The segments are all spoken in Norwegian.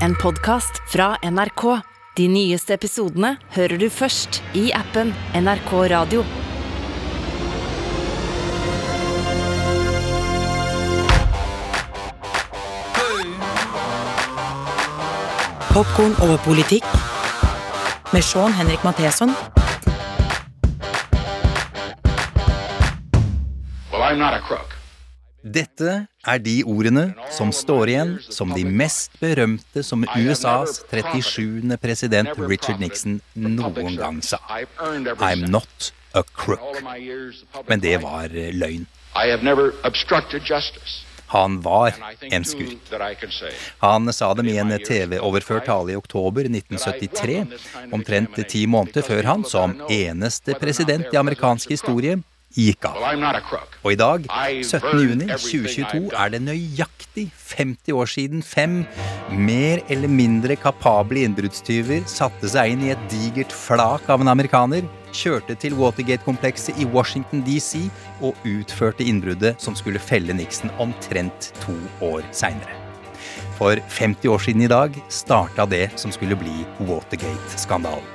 en podkast fra NRK. De nyeste episodene hører du først i appen NRK Radio. Popkorn over politikk med Sean Henrik Matheson Well, I'm not a crook. Dette er de ordene som står igjen som de mest berømte som USAs 37. president Richard Nixon noen gang sa. I'm not a crook. Men det var eh, løgn. Han var en skurk. Han sa dem i en TV-overført tale i oktober 1973, omtrent ti måneder før han, som eneste president i amerikansk historie, gikk av. Og i dag, 17. juni 2022, er det nøyaktig 50 år siden fem mer eller mindre kapable innbruddstyver satte seg inn i et digert flak av en amerikaner, kjørte til Watergate-komplekset i Washington DC og utførte innbruddet som skulle felle Nixon omtrent to år seinere. For 50 år siden i dag starta det som skulle bli Watergate-skandalen.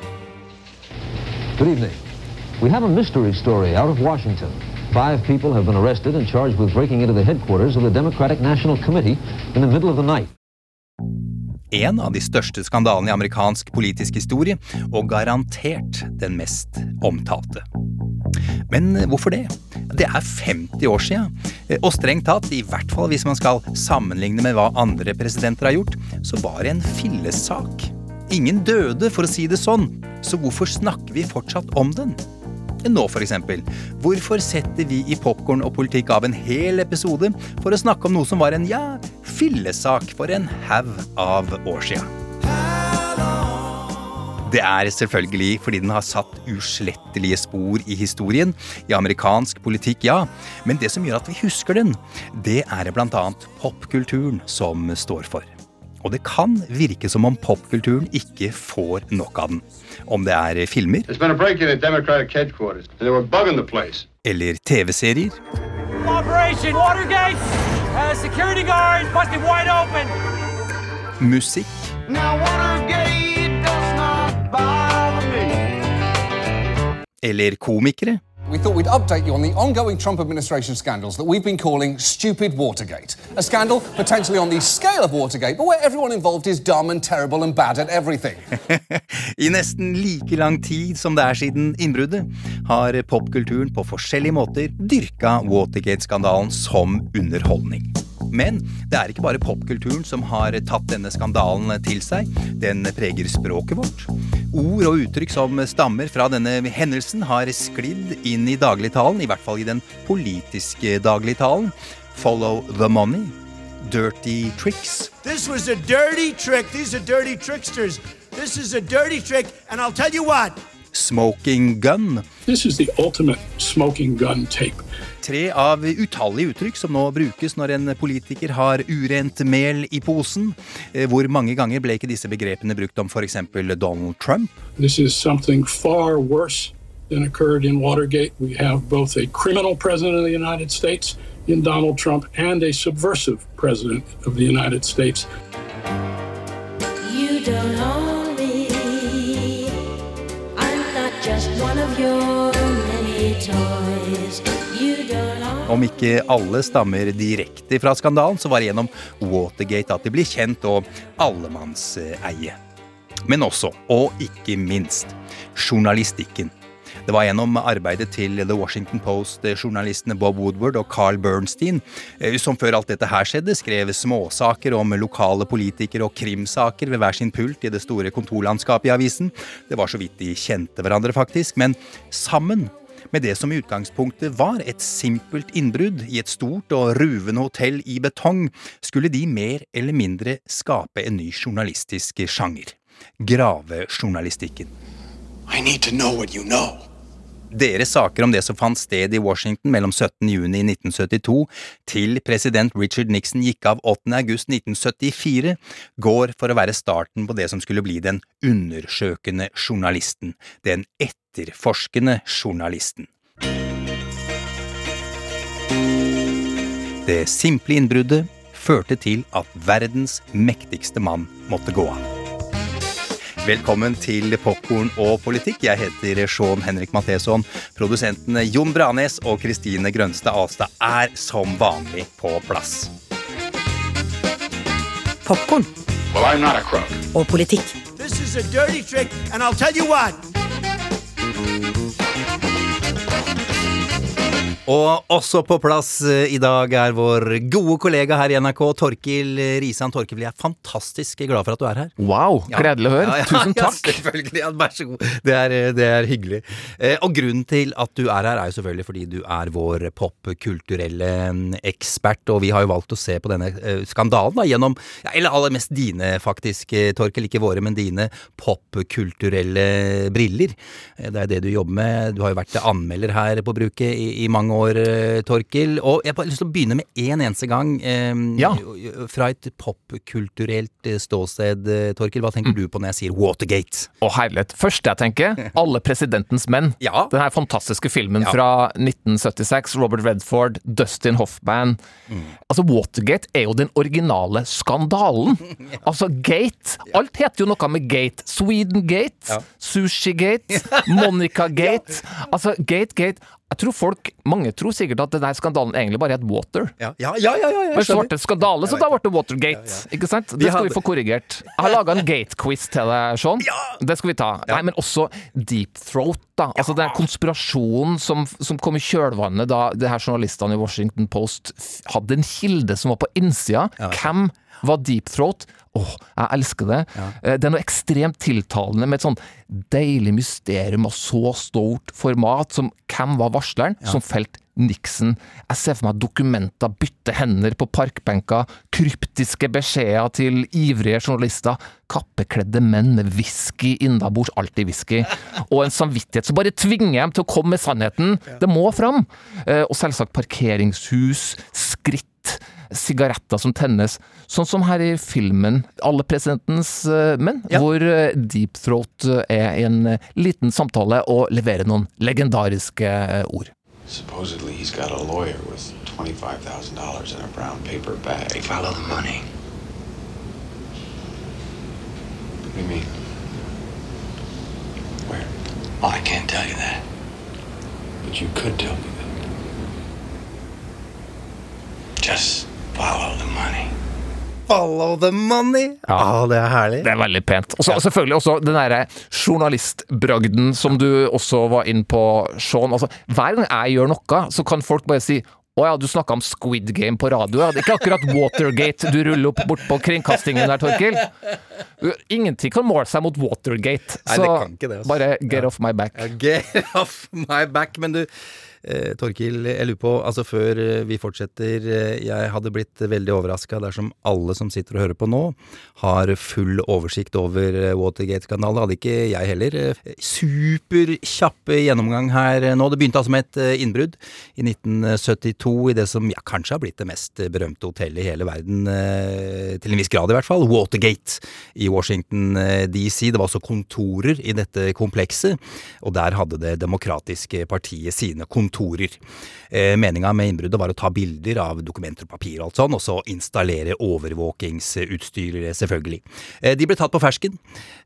We have a mystery story out of Washington. Five people have been arrested and charged with breaking into the headquarters of the Democratic National Committee in the middle of the night. En av de største skandalene i amerikansk politisk historie, og garantert den mest omtalte. Men hvorfor det? Det er 50 år sia, og strengt tatt, i hvert fall hvis man skal sammenligne med hva andre presidenter har gjort, så var det en fillesak. Ingen døde, for å si det sånn, så hvorfor snakker vi fortsatt om den? Nå for eksempel, hvorfor setter vi i Popkorn og politikk av en hel episode for å snakke om noe som var en, ja, fillesak for en haug av år sia? Det er selvfølgelig fordi den har satt uslettelige spor i historien, i amerikansk politikk, ja, men det som gjør at vi husker den, det er det annet popkulturen som står for. Og det kan virke som om popkulturen ikke får nok av den. Om det er filmer, eller TV-serier! Uh, musikk. Eller komikere, We thought we'd update you on the ongoing Trump administration scandals that we've been calling Stupid Watergate. A scandal potentially on the scale of Watergate, but where everyone involved is dumb and terrible and bad at everything. I nesten like lang tid som det er siden innbruddet, har popkulturen på forskjellige måter dyrka Watergate-skandalen som underholdning. Men det er ikke bare popkulturen som har tatt denne skandalen til seg. Den preger språket vårt. Ord og uttrykk som stammer fra denne hendelsen, har sklidd inn i dagligtalen, i hvert fall i den politiske dagligtalen. Follow the money. Dirty tricks. This was a dirty trick. These are dirty tricksters. This is a dirty trick, and I'll tell you what. Smoking gun. This is the ultimate smoking gun tape. Tre av utallige uttrykk som nå brukes når en politiker har urent mel i posen. Eh, Hvor mange ganger ble ikke disse begrepene brukt om f.eks. Donald Trump? This is something far worse than occurred in Watergate. We have both a criminal president of the United States in Donald Trump and a subversive president of the United States. You don't own Om ikke alle stammer direkte fra skandalen, så var det gjennom Watergate at de blir kjent og allemannseie. Men også, og ikke minst, journalistikken. Det var gjennom arbeidet til The Washington Post-journalistene Bob Woodward og Carl Bernstein eh, som før alt dette her skjedde, skrev småsaker om lokale politikere og krimsaker ved hver sin pult i det store kontorlandskapet i avisen. Det var så vidt de kjente hverandre, faktisk, men sammen med det som i utgangspunktet var et simpelt innbrudd i et stort og ruvende hotell i betong, skulle de mer eller mindre skape en ny journalistisk sjanger. Gravejournalistikken. I need to know what you know. Deres saker om det som fant sted i Washington mellom 17. juni 1972 til president Richard Nixon gikk av 8. august 1974, går for å være starten på det som skulle bli den undersøkende journalisten, den etterforskende journalisten. Det simple innbruddet, førte til at verdens mektigste mann måtte gå av. Velkommen til Popkorn og politikk. Jeg heter Sean Henrik Matheson. Produsentene Jon Branes og Kristine Grønstad Alstad er som vanlig på plass. Popkorn Well, I'm not a crook. og politikk. This is a dirty trick, and I'll tell you what. Og også på plass eh, i dag er vår gode kollega her i NRK, Torkil Risan. Torkil, jeg er fantastisk glad for at du er her. Wow, gledelig å høre. Ja, ja, Tusen ja, selvfølgelig. Vær så god. Det er, det er hyggelig. Eh, og grunnen til at du er her, er jo selvfølgelig fordi du er vår popkulturelle mm, ekspert. Og vi har jo valgt å se på denne eh, skandalen da, gjennom ja, Eller aller mest dine, faktisk, eh, Torkil. Ikke våre, men dine popkulturelle briller. Eh, Det er det du jobber med. Du har jo vært anmelder her på bruket i, i mange år, eh, Torkil. Og jeg har lyst til å begynne med én eneste gang. eh, Ja. Fra et popkulturelt eh, ståsted, eh, Torkil. Hva tenker du på når jeg sier Watergate? Å herlighet. Første jeg tenker, Alle presidentens menn. Ja. Den her fantastiske filmen Ja. fra 1976. Robert Redford, Dustin Hoffman. Mm. Altså, Watergate er jo den originale skandalen. Altså, Gate. Alt heter jo noe med Gate. Sweden Gate, Ja. Sushi Gate, Monica Gate. Altså, Gate, Gate. Jeg tror folk, Mange tror sikkert at denne skandalen egentlig bare het Water. Ja, ja, ja, ja, ja, Men det skandale, så da ble det Watergate. Ikke sant? Det skal vi få korrigert. Jeg har laga en gate-quiz til deg, Sean. Det skal vi ta. Nei, men også Deep Throat, da. Altså den konspirasjonen som, som kom i kjølvannet da de her journalistene i Washington Post hadde en kilde som var på innsida. Hvem var Deep Throat? Åh, jeg elsker det. Ja. Det er noe ekstremt tiltalende med et sånn deilig mysterium av så stort format som hvem var varsleren som felte Nixon. Jeg ser for meg dokumenter bytte hender på parkbenker, kryptiske beskjeder til ivrige journalister, kappekledde menn med whisky innabords, alltid whisky, og en samvittighet som bare tvinger dem til å komme med sannheten. Det må fram! Eh, Og selvsagt parkeringshus, skritt, sigaretter som tennes. Sånn som her i filmen 'Alle presidentens menn', menn', hvor eh, Deep Throat eh, er i en eh, liten samtale og leverer noen legendariske eh, ord. Supposedly, he's got a lawyer with $25,000 in a brown paper bag. Follow the money. What do you mean? Where? Oh, I can't tell you that. But you could tell me that. Just follow the money. Follow the money! Ja, det er herlig. Det er veldig pent. Og ja. selvfølgelig også den derre journalistbragden som du også var inn på, Sean. Altså, hver gang jeg gjør noe, så kan folk bare si å ja, du snakka om Squid Game på radio. Ja. Det er ikke akkurat Watergate du ruller opp bort på kringkastingen der, Torkil. Ingenting kan måle seg mot Watergate. Nei, Så det kan ikke det, altså. bare get off my back. Get off my back. Men du, eh, Torkil, jeg lurer på, altså før eh, vi fortsetter, eh, jeg hadde blitt veldig overraska dersom alle som sitter og hører på nå, har full oversikt over eh, Watergate-skandalen. Det hadde ikke jeg heller. Superkjapp gjennomgang her nå. Det begynte altså med et innbrudd i 1972 i det som ja, kanskje har blitt det mest berømte hotellet i hele verden, til en viss grad i hvert fall, Watergate i Washington DC. Det var også kontorer i dette komplekset, og der hadde Det demokratiske partiet sine kontorer. Eh, Meninga med innbruddet var å ta bilder av dokumenter og papir og alt sånn, og så installere overvåkingsutstyr, selvfølgelig. Eh, De ble tatt på fersken.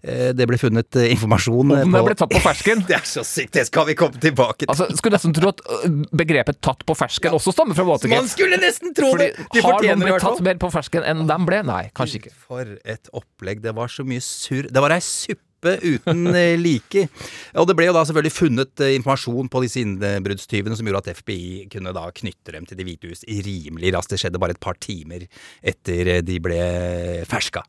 Eh, Det ble funnet eh, informasjon Om det ble tatt på fersken? det er så sykt, det skal vi komme tilbake til. Altså, skulle nesten tro at øh, begrepet 'tatt på fersken' også stammer fra Watergate. Man skulle nesten tro Fordi det! De har noen blitt tatt mer på fersken enn de ble? Nei, kanskje ikke. For et opplegg. Det var så mye surr. Det var ei suppe uten eh, like. Og det ble jo da selvfølgelig funnet eh, informasjon på disse innbruddstyvene som gjorde at FBI kunne da knytte dem til Det hvite hus rimelig raskt. Det skjedde bare et par timer etter eh, de ble ferska.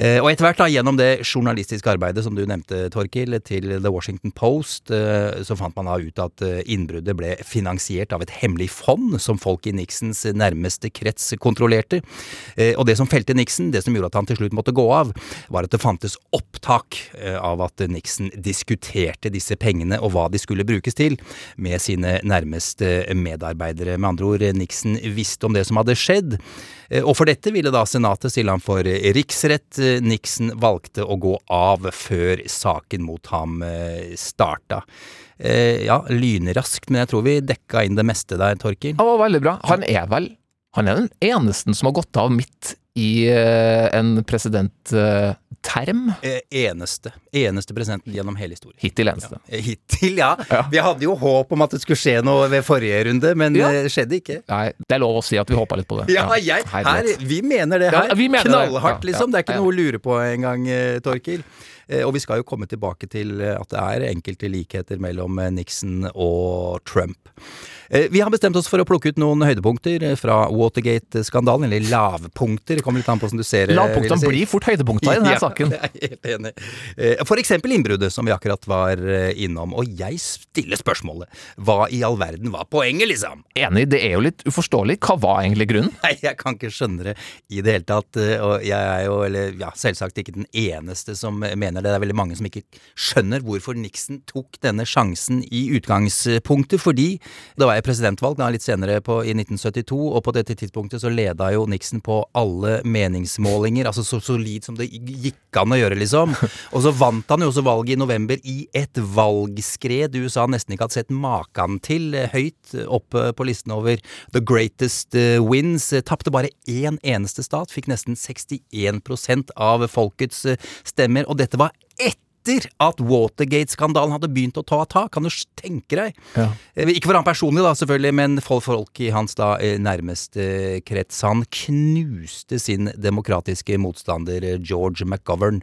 Eh, Og etter hvert da, gjennom det journalistiske arbeidet som du nevnte, Torkil, til The Washington Post, eh, så fant man da ut at eh, innbruddet ble finansiert av et hemmelig fond som folk i Nixons nærmeste krets kontrollerte. Og det som felte Nixon, det som gjorde at han til slutt måtte gå av, var at det fantes opptak av at Nixon diskuterte disse pengene og hva de skulle brukes til, med sine nærmeste medarbeidere. Med andre ord, Nixon visste om det som hadde skjedd. Eh, Og for dette ville da Senatet stille ham for eh, riksrett. Eh, Nixon valgte å gå av før saken mot ham starta. Ja, lynraskt, men jeg tror vi dekka inn det meste der, Torkil. Det veldig bra. Han er vel Han er den eneste som har gått av midt i eh, en presidentterm. Eh, Eneste. Eneste presidenten gjennom hele historien. Hittil eneste. Ja. Hittil, ja. Vi hadde jo håp om at det skulle skje noe ved forrige runde, men Ja. det skjedde ikke. Nei, det er lov å si at vi håpa litt på det. Ja, jeg, her, vi mener det her. mener det. Knallhardt, Ja, liksom. Det er ikke ja. noe å lure på engang, eh, Torkil. Eh, Og vi skal jo komme tilbake til eh, at det er enkelte likheter mellom eh, Nixon og Trump. Eh, Vi har bestemt oss for å plukke ut noen høydepunkter eh, fra Watergate-skandalen, eller lavpunkter. Det kommer litt an på hvordan du ser det. Lavpunktene si. blir fort høydepunkter i denne Ja, saken. Jeg er helt enig. Eh, For eksempel innbruddet, som vi akkurat var eh, innom. Og jeg stiller spørsmålet hva i all verden var poenget, liksom? Enig, det er jo litt uforståelig. Hva var egentlig grunnen? Nei, jeg kan ikke skjønne det i det hele tatt. eh, Og jeg er jo, eller ja, selvsagt ikke den eneste som mener det. Det er veldig mange som ikke skjønner hvorfor Nixon tok denne sjansen i utgangspunktet. Fordi det var presidentvalg da litt senere på, i 1972, og på dette tidspunktet så leda jo Nixon på alle meningsmålinger. Altså så solid som det gikk an å gjøre, liksom. Og så vant han jo også valget i november i et valgskred USA nesten ikke hadde sett maken til. eh, Høyt oppe på listen over The Greatest eh, Wins. Eh, Tapte bare én eneste stat, fikk nesten 61 av folkets eh, stemmer. Og dette var etter at Watergate-skandalen hadde begynt å ta tak. Kan du tenke deg? Ja. Eh, Ikke for han personlig, da, selvfølgelig, men for folk i hans da eh, nærmeste krets. Han knuste sin demokratiske motstander eh, George McGovern.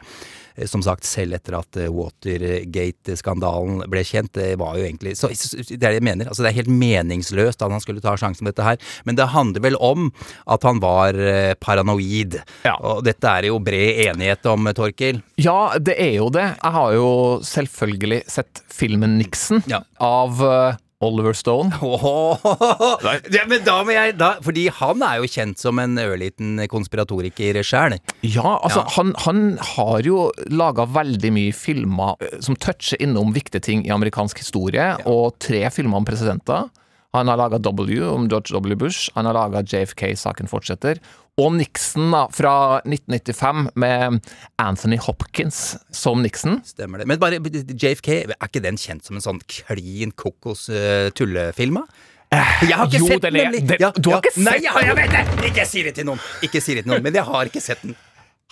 Eh, Som sagt, selv etter at eh, Watergate-skandalen ble kjent. Det var jo egentlig så, Det er det jeg mener. Altså, det er helt meningsløst at han skulle ta sjansen på dette her. Men det handler vel om at han var paranoid. paranoid. Og dette er jo bred enighet om, Torkil. Ja, det er jo det. Jeg har jo selvfølgelig sett filmen Nixon av eh, Oliver Stone. ja, men da må jeg da, Fordi han er jo kjent som en ørliten konspiratoriker sjæl. Ja, altså Ja. Han, han har jo laga veldig mye filmer eh, som toucher innom viktige ting i amerikansk historie, og tre filmer om presidenter. Han har laga W om George W. Bush, han har laga JFK, saken fortsetter, og Nixon da, fra 1995 med Anthony Hopkins som Nixon. Stemmer det. Men bare JFK, er ikke den kjent som en sånn klin kokos uh, tullefilm? Jeg har ikke jo, sett den, den nemlig! den- du har ikke Nei, sett jeg, har- jeg den? vet det! Ikke si det til noen! Ikke si det til noen, men jeg har ikke sett den.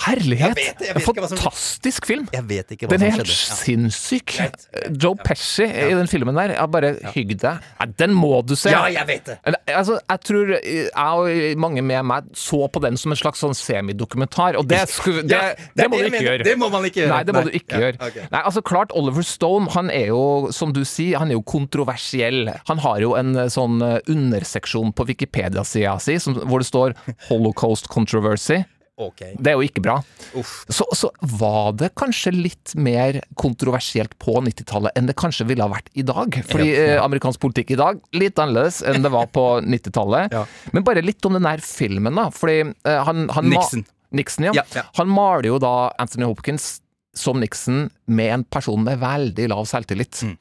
Herlighet! Jeg vet jeg vet Fantastisk film! Jeg vet ikke hva Den er helt skjedde. Ja. sinnssyk. Joe Pesci i den filmen der, bare hygg deg. Den må du se! Ja, jeg vet det. Altså, jeg tror jeg og mange med meg så på den som en slags sånn semidokumentar, og det, skulle, det, Ja, det, det må det du ikke mener. gjøre. Det må man ikke gjøre. Nei, det må Nei. du ikke Ja, gjøre. Okay. Nei, altså klart, Oliver Stone, han er jo, som du sier, han er jo kontroversiell. Han har jo en eh, sånn eh, underseksjon på Wikipedia-sida si som- hvor det står 'Holocaust Controversy'. Ok. Det er jo ikke bra. Uff. Så, så var det kanskje litt mer kontroversielt på 90-tallet enn det kanskje ville ha vært i dag. Fordi eh, amerikansk politikk i dag litt annerledes enn det var på 90-tallet. Men bare litt om den der filmen, da. Fordi uh, han, han ma- Nixon. Nixon, ja. Ja, ja. Han maler jo da Anthony Hopkins som Nixon med en person med veldig lav selvtillit. Mm.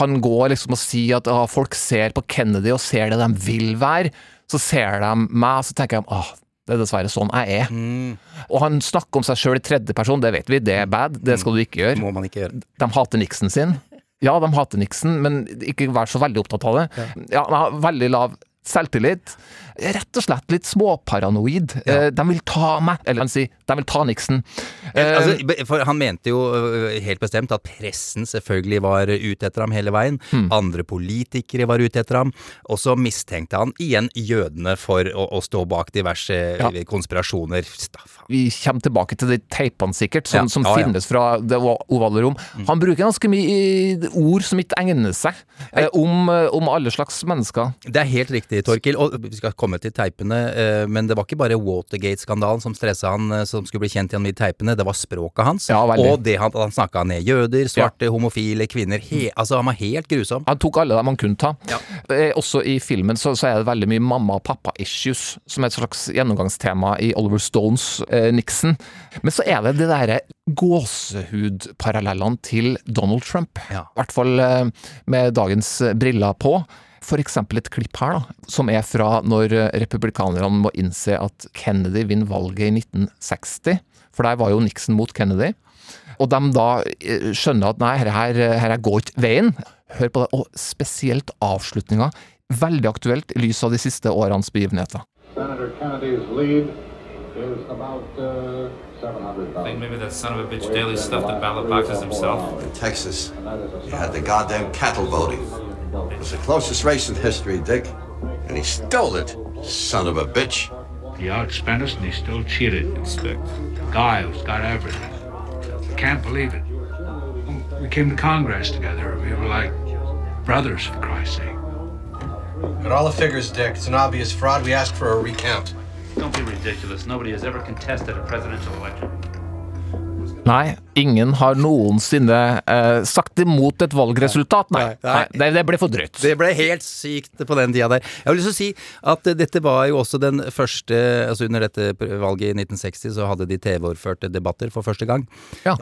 Han går liksom og sier at uh, folk ser på Kennedy og ser det de vil være. Så ser de meg, og så tenker de ah, det er dessverre sånn jeg er. Mm. Og han snakker om seg sjøl i tredje person, det vet vi, det er bad. Det skal du ikke gjøre. Må man ikke gjøre. De hater Nixon sin. Ja, de hater Nixon, men ikke vær så veldig opptatt av det. Ja, har veldig lav selvtillit. Rett og slett litt småparanoid. Ja. De vil ta meg, eller han sier, de vil ta Nixon. Eh, Altså, for han mente jo helt bestemt at pressen selvfølgelig var ute etter ham hele veien. Hmm. Andre politikere var ute etter ham. Og så mistenkte han igjen jødene for å, å stå bak diverse Ja. konspirasjoner. Staff. vi kommer tilbake til de teipene sikkert, som, Ja, som finnes fra det ovale rom. Han bruker ganske mye ord som ikke egner seg, eh, om, eh, om alle slags mennesker. Det er helt riktig, Torkil. Og vi skal komme til teipene, men det var ikke bare Watergate-skandalen som stressa han, som skulle bli kjent gjennom de teipene. Det var språket hans, Ja, og det han, han snakka ned jøder, svarte, homofile, kvinner. He, altså, han var helt grusom. Han tok alle dem han kunne ta. Ja. Også i filmen så, så er det veldig mye mamma og pappa-issues, som er et slags gjennomgangstema i Oliver Stones eh, Nixon. Men så er det det derre gåsehudparallellene til Donald Trump. I hvert fall eh, med dagens eh, briller på. For eksempel et klipp her, da, som er fra når eh, republikanerne må innse at Kennedy vinner valget i 1960. For der var jo Nixon mot Kennedy. Og de da eh, skjønner at nei, her, her, her går ikke veien. Hør på det. Og spesielt avslutninga. Veldig aktuelt i lys av de siste årenes begivenheter. Senator Kennedy's lead is about uh, 700,000. I think maybe that son of a bitch daily stuffed the ballot boxes himself. In Texas, you had the goddamn cattle voting. It was the closest race in history, Dick. And he stole it, son of a bitch. He outspent us and he still cheated. Inspect. Guy who's got everything. Can't believe it. We came to Congress together. We were like brothers, for Christ's sake. Got all the figures, Dick. It's an obvious fraud. We asked for a recount. Don't be ridiculous. Nobody has ever contested a presidential election. Nei, ingen har noensinne eh, sagt imot et valgresultat. Nei, nei. det, det ble for drøyt. Det ble helt sykt på den tida der. Jeg har lyst til å si at dette var jo også den første Altså under dette valget i 1960 så hadde de TV-overførte debatter for første gang.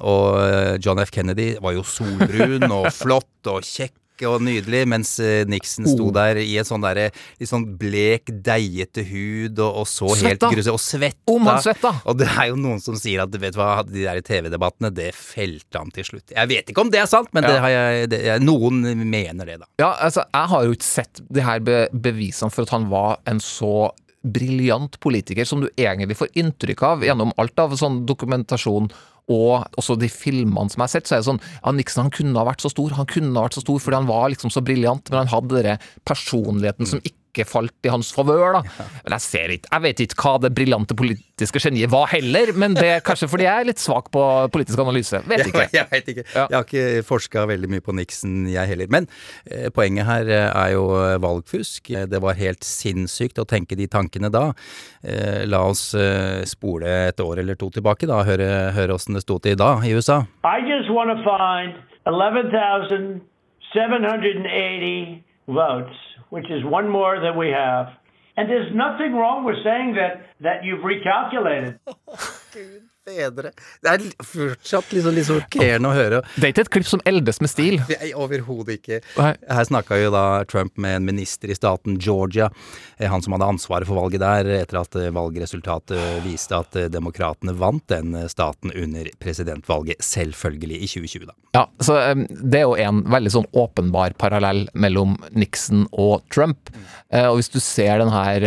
Og eh, John F. Kennedy var jo solbrun og flott og kjekk og nydelig, mens eh, Nixon sto Oh. der i en sånn derre litt sånn blek, deigete hud og, og så helt Svetta. grusom Og svetta. Om han svetta. Og det er jo noen som sier at vet du hva, de der TV-debattene, det felte han til slutt. Jeg vet ikke om det er sant, men det Ja. har jeg, det, noen mener det, da. Ja, altså, jeg har jo ikke sett de her be bevisene for at han var en så briljant politiker som du egentlig får inntrykk av gjennom alt av sånn dokumentasjon og også de filmene som jeg har sett, så er det sånn ja, Nixon han kunne ha vært så stor, han kunne ha vært så stor fordi han var liksom så briljant, men han hadde den personligheten som ikke falt i hans favør, da. Men jeg ser ikke Jeg vet ikke hva det briljante politiske geniet var heller, men det er kanskje fordi jeg er litt svak på politisk analyse. Vet ikke. Jeg, jeg vet ikke. Jeg har ikke forska veldig mye på Nixon, jeg heller. Men eh, poenget her eh, er jo eh, valgfusk. Eh, Det var helt sinnssykt å tenke de tankene da. Eh, la oss eh, spole et år eller to tilbake, da. Høre, høre åssen det sto til da i USA. I just want to find 11,780 votes, which is one more that we have. And there's nothing wrong with saying that, that you've recalculated. Bedre. Det er fortsatt liksom litt sjokkerende å høre. Det er ikke et klipp som eldes med stil. Overhodet ikke. Nei. Her snakka jo da Trump med en minister i staten Georgia, eh, han som hadde ansvaret for valget der, etter at eh, valgresultatet viste at eh, demokratene vant den staten under presidentvalget, selvfølgelig i 2020, da. Ja, så um, Det er jo en veldig sånn åpenbar parallell mellom Nixon og Trump. Og hvis du ser den her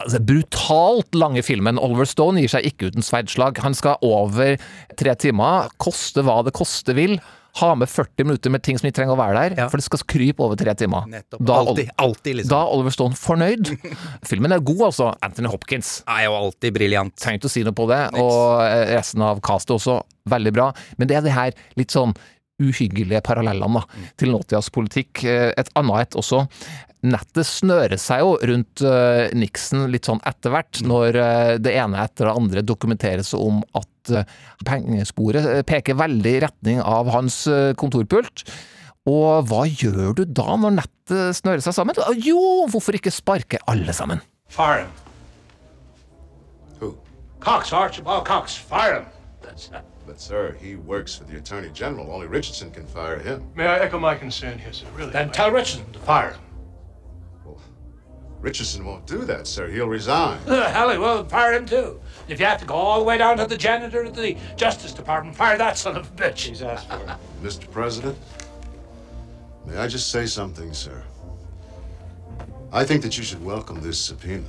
altså, brutalt lange filmen Oliver Stone gir seg ikke uten sverdslag. Han skal over tre timer, koste hva det koste vil. Ha med 40 minutter med ting som ikke trenger å være der, for det skal krype over tre timer. Da, Alltid, alltid, liksom. da er Oliver Stone fornøyd. Filmen er god, altså. Anthony Hopkins. Er jo alltid briljant. Trenger ikke å si noe på det. Og eh, resten av castet også, veldig bra. Men det er det her litt sånn uhyggelige parallellene til nåtidas politikk. Eh, Et annet et også. Nettet snører seg jo rundt eh, Nixon litt sånn etter hvert, når eh, det ene etter det andre dokumenteres om at pengesporet peker veldig i retning av hans kontorpult. Og hva gjør du da når nettet snører seg sammen? Jo, hvorfor ikke sparke alle sammen? Fire him. Who? Cox, Archibald Cox. Fire him. That's not. But, sir, he works for the Attorney General. Only Richardson can fire him. May I echo my concern here, sir? Really? Then tell Richardson to fire him. Well, Richardson won't do that, sir. He'll resign. Uh, hell, he will fire him too. If you have to go all the way down to the janitor of the Justice Department, fire that son of a bitch. He's asked for it. Mr. President, may I just say something, sir? I think that you should welcome this subpoena.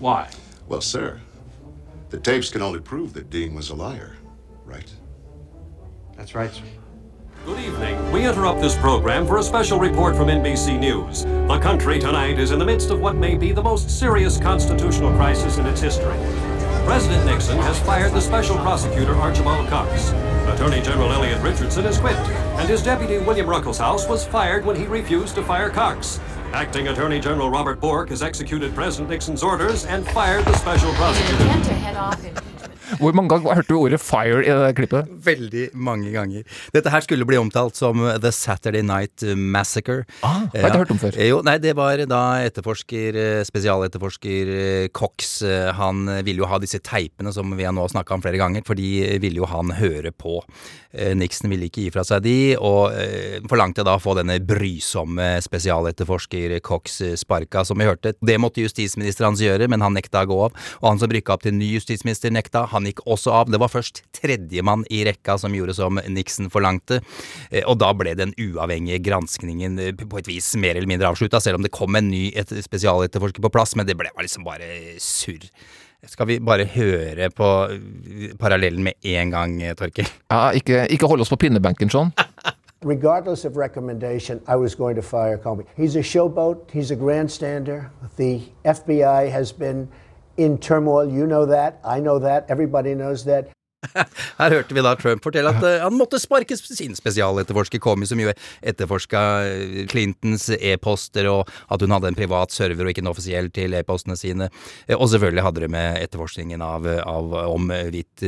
Why? Well, sir, the tapes can only prove that Dean was a liar, right? That's right, sir. Good evening. We interrupt this program for a special report from NBC News. The country tonight is in the midst of what may be the most serious constitutional crisis in its history. President Nixon has fired the special prosecutor Archibald Cox. Attorney General Elliot Richardson has quit, and his deputy William Ruckelshaus was fired when he refused to fire Cox. Acting Attorney General Robert Bork has executed President Nixon's orders and fired the special prosecutor. Hvor mange ganger hørte du ordet 'fire' i det klippet? Veldig mange ganger. Dette her skulle bli omtalt som The Saturday Night Massacre. Ah, har jeg ikke hørt om før. Jo, nei, det var da etterforsker, eh, spesialetterforsker eh, Cox, eh, han ville jo ha disse teipene som vi har nå snakka om flere ganger, for de ville jo han høre på. Nixon ville ikke gi fra seg de, og forlangte da å få denne brysomme spesialetterforsker Cox sparka, som vi hørte. Det måtte justisministeren hans gjøre, men han nekta å gå av. Og han som rykka opp til ny justisminister, nekta. han gikk også av. Det var først tredjemann i rekka som gjorde som Nixon forlangte, eh, og da ble den uavhengige granskningen eh, på et vis mer eller mindre avslutta, selv om det kom en ny et spesialetterforsker på plass, men det ble liksom bare surr. Skal vi bare høre på eh, parallellen med en gang, Torkel? Ja, ikke, ikke holde oss på pinnebenken, Sean. Regardless of recommendation, I was going to fire Comey. He's a showboat, he's a grandstander. The FBI has been in turmoil. You know that, I know that, everybody knows that. Her hørte vi da Trump fortelle at eh, han måtte sparke sin spesialetterforsker Comey, som jo etterforska eh, Clintons e-poster, og at hun hadde en privat server og ikke en offisiell til e-postene sine. Eh, Og selvfølgelig hadde det med etterforskningen av, av om hvorvidt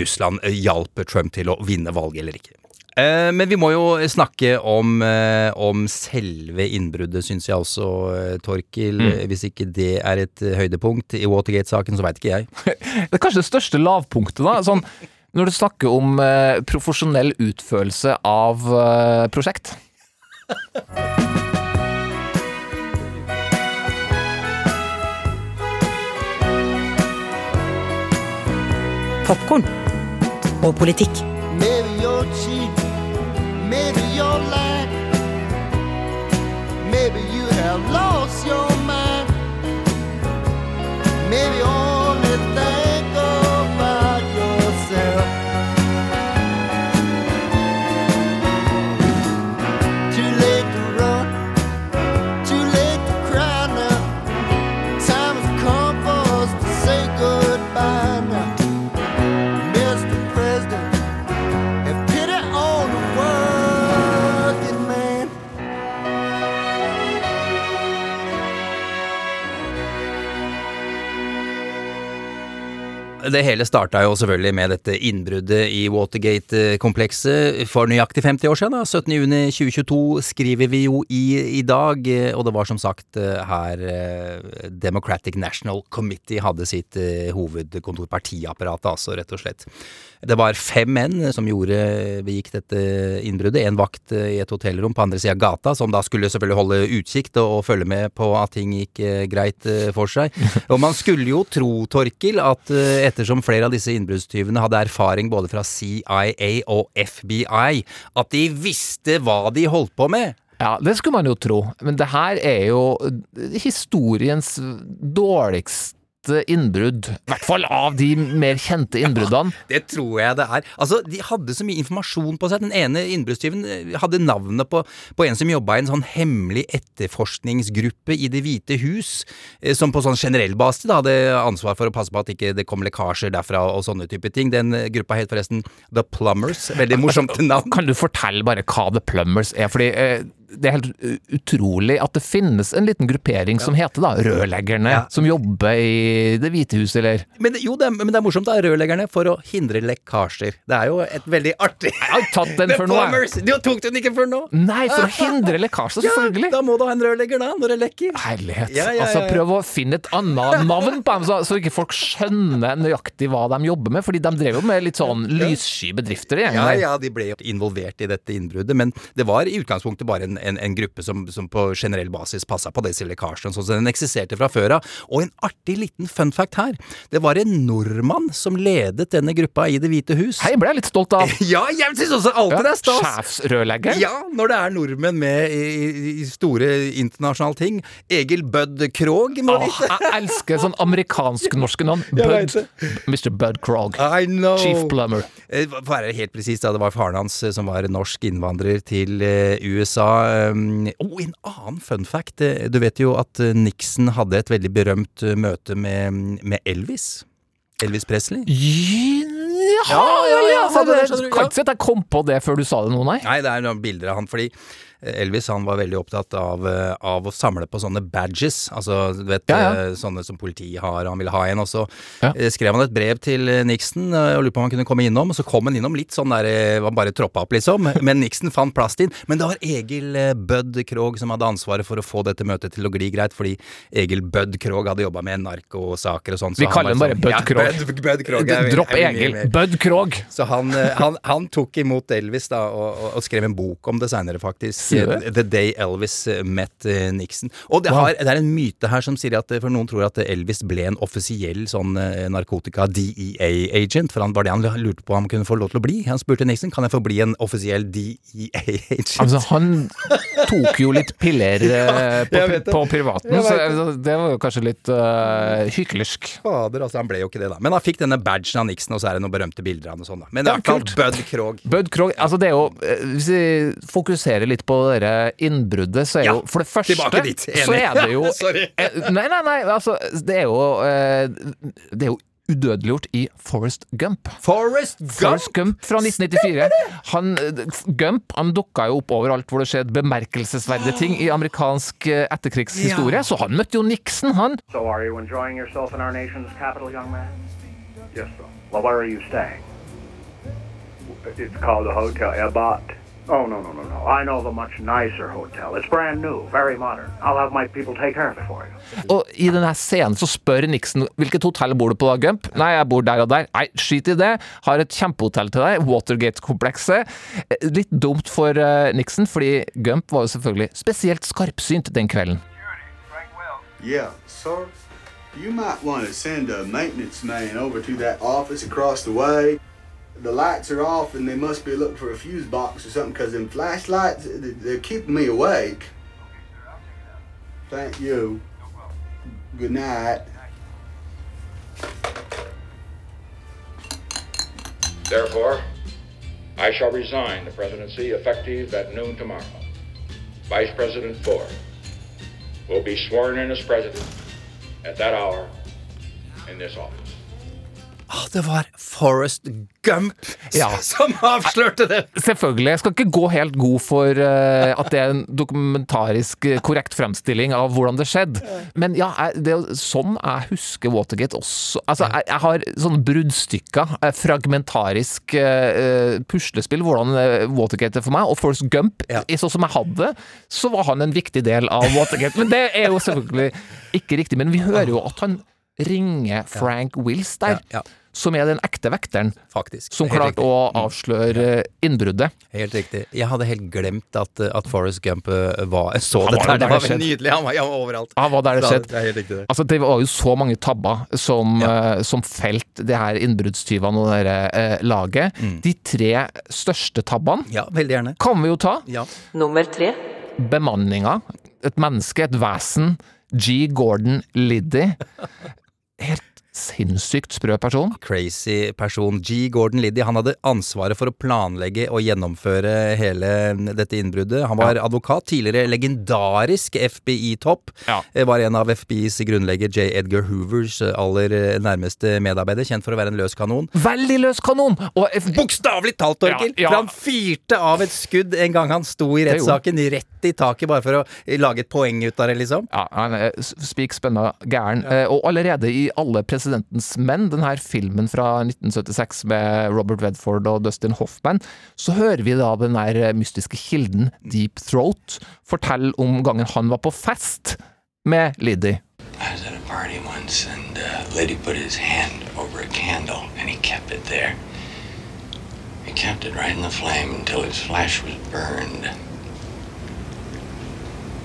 Russland hjalp Trump til å vinne valget eller ikke. Eh, Men vi må jo snakke om, eh, om selve innbruddet, syns jeg også, eh, Torkil. Mm. Hvis ikke det er et høydepunkt i Watergate-saken, så veit ikke jeg. Det er kanskje det største lavpunktet, da. Sånn, når du snakker om eh, profesjonell utførelse av eh, prosjekt. Popkorn og politikk. Maybe maybe you're lying, maybe you have lost your mind. Maybe only Det hele starta jo selvfølgelig med dette innbruddet i Watergate-komplekset for nøyaktig 50 år siden. da. 17.6.2022 skriver vi jo i i dag, eh, og det var som sagt eh, her eh, Democratic National Committee hadde sitt hovedkontor, partiapparatet altså, rett og slett. Det var fem menn som gjorde, begikk dette innbruddet. En vakt eh, i et hotellrom på andre sida av gata, som da skulle selvfølgelig holde utkikk og, og følge med på at ting gikk eh, greit eh, for seg. Og man skulle jo tro, Torkil, at ettersom flere av disse innbruddstyvene hadde erfaring både fra CIA og FBI, at de visste hva de holdt på med. Ja, det skulle man jo tro, men det her er jo historiens dårligste innbrudd. I hvert fall av de mer kjente innbruddene. Det tror jeg det er. Altså, De hadde så mye informasjon på seg. Den ene innbruddstyven eh, hadde navnet på, på en som jobba i en sånn hemmelig etterforskningsgruppe i Det hvite hus, eh, som på sånn generell basis da hadde ansvar for å passe på at ikke det kom lekkasjer derfra og sånne type ting. Den eh, gruppa het forresten The Plumbers. Veldig morsomt navn. Kan du fortelle bare hva The Plumbers er? Fordi eh, det er helt utrolig at det finnes en liten gruppering som heter da rørleggerne, som jobber i Det hvite huset, eller? Men det- jo, det er, men det er morsomt da, rørleggerne, for å hindre lekkasjer. Det er jo et veldig artig Jeg har tatt den før nå. Du tok den ikke før nå? Nei, for å hindre lekkasjer, selvfølgelig. Ja, da må du ha en rørlegger da, når det lekker. Herlighet. Ja, ja, ja, Altså, prøv å finne et annet navn på dem, så, så ikke folk skjønner nøyaktig hva de jobber med. Fordi de drev jo med litt sånn lyssky bedrifter, de gjengene der. ja, de ble jo involvert i dette innbruddet, men det var i utgangspunktet bare en, en, en gruppe som, som på generell basis passa på disse lekkasjene, sånn, så den eksisterte fra før av. Og en artig liten fun fact her. Det var en nordmann som ledet denne gruppa i Det hvite hus. Hei, ble jeg litt stolt av. Ja, jeg syns også alltid det er stas! Sjefsrørlegger. Ja, når det er nordmenn med i, i- store internasjonale ting. Egil Bud Krog, må vite. jeg elsker sånn amerikansk-norske navn. Bud, Mr. Bud Krog. I know. Chief Plumber. For å være helt presis, det var faren hans eh, som var norsk innvandrer til eh, USA. Um, oh, en annen fun fact. eh, Du vet jo at eh, Nixon hadde et veldig berømt møte med, med Elvis. Elvis Presley. Ja, Ja, ja, ja, ja. ikke si at jeg kom på det før du sa det noe, nei. Nei, det er noen bilder av han, fordi eh, Elvis han var veldig opptatt av, eh, av å samle på sånne badges, altså du vet, Ja, ja. eh, sånne som politiet har, han ville ha en, og så ja. skrev han et brev til eh, Nixon eh, og lurte på om han kunne komme innom, og så kom han innom litt sånn der, han var bare troppa opp liksom, men Nixon fant plass til, men det var Egil Bødd Krog som hadde ansvaret for å få dette møtet til å gli greit, fordi Egil Bødd Krog hadde jobba med narkosaker og sånn. så Vi kaller ham bare Bødd Bud Krog. Ja, Bud, Bud Krog Dropp Egil. Bødd Bud Krog. Så han, eh, han, han tok imot Elvis da, og, og, og skrev en bok om det seinere, faktisk. Sier The Day Elvis eh, Met eh, Nixon. Og det, har, det er en myte her som sier at eh, For noen tror at Elvis ble en offisiell sånn eh, narkotika-DEA-agent. For han var det han lurte på om han kunne få lov til å bli. Han spurte Nixon kan jeg få bli en offisiell DEA-agent. Altså, han tok jo litt piller ja, på, på privaten, så det var jo kanskje litt uh, hyklersk. Fader, altså, han ble jo ikke det, da. Men han fikk denne badgen av Nixon, og så er det noen berømte bilder av han og sånn, da. Men det er i hvert fall. Bud Krog. Bud Krog, altså det er jo eh, Hvis vi fokuserer litt på det innbruddet, så er Ja, jo For det første tilbake dit, enig. så er det jo Sorry. Eh, Nei, nei, nei, altså Det er jo eh, Det er jo udødeliggjort i Forest Gump. Forest Gump? Forrest Gump fra 1994. Han, eh, Gump han dukka jo opp overalt hvor det skjedde bemerkelsesverdige ting i amerikansk etterkrigshistorie, Ja. så han møtte jo Nixon, han. So are you enjoying yourself in our nation's capital, young man? Yes, sir. Well, where are you staying? It's called a Hotel Ebat. Oh, no, no, no, no. I know the a much nicer hotel. It's brand new, very modern. I'll have my people take care of it for you. Og i denne scenen så spør Nixon hvilket hotell bor du på da, Gump? Nei, jeg bor der og der. Nei, skit i det. Har et kjempehotell til deg. Watergate-komplekset. Eh, Litt dumt for eh, Nixon, fordi Gump var jo selvfølgelig spesielt skarpsynt den kvelden. Yeah, sir. You might want to send a maintenance man over to that office across the way. The lights are off and they must be looking for a fuse box or something because them flashlights, they're keeping me awake. Thank you. Good night. Therefore, I shall resign the presidency effective at noon tomorrow. Vice President Ford will be sworn in as president at that hour in this office. Ah, det var Forest Gump Ja. som avslørte det! Selvfølgelig. Jeg skal ikke gå helt god for uh, at det er en dokumentarisk eh, korrekt fremstilling av hvordan det skjedde. Men ja, jeg, det sånn jeg husker Watergate også. Altså, jeg, jeg har sånne bruddstykker, eh, fragmentarisk uh, puslespill, hvordan Watergate er for meg. Og Forrest Gump, ja. sånn som jeg hadde så var han en viktig del av Watergate. Men det er jo selvfølgelig ikke riktig. Men vi hører jo at han ringer Frank Wills der. Som er den ekte vekteren Faktisk. som klarte å avsløre eh, innbruddet. Helt riktig. Jeg hadde helt glemt at, at Forest Gump eh, var så Han var dette. Der Det var nydelig. Han var, han var overalt. Han var der det skjedde. Altså, det var jo så mange tabber som, eh, som felt det her innbruddstyvene og det her, eh, laget. De tre største tabbene Mm. Ja, veldig gjerne. kan vi jo ta. Ja. Nummer tre. Bemanninga. Et menneske, et vesen. G. Gordon Liddy. Helt sinnssykt sprø person. Crazy person. G. Gordon Liddy han hadde ansvaret for å planlegge og gjennomføre hele dette innbruddet. Han var advokat. Tidligere legendarisk FBI-topp. Ja. Var en av FBIs grunnlegger J. Edgar Hoovers eh, aller eh, nærmeste medarbeider. Kjent for å være en løs kanon. Veldig løs kanon! Og Bokstavelig talt, Torkil! Ja, ja. For han fyrte av et skudd en gang han sto i rettssaken, rett i taket, bare for å eh, lage et poeng ut av det, liksom. Ja, han er spik spenna gæren. Eh, Og allerede i Alle presidentens menn, denne filmen fra 1976 med Robert Redford og Dustin Hoffman, så hører vi da den der mystiske kilden Deep Throat fortelle om gangen han var på fest med Liddy. I was at a party once, and uh, lady put his hand over a candle, and he kept it there. He kept it right in the flame until his flash was burned.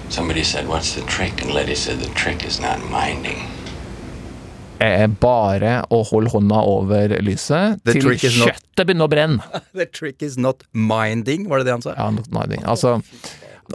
Somebody said, "What's the trick?" And lady said, "The trick is not minding." Er bare å holde hånda over lyset The til kjøttet not- begynner å brenne. The trick is not minding, var det det han sa? Ja, not minding. Altså,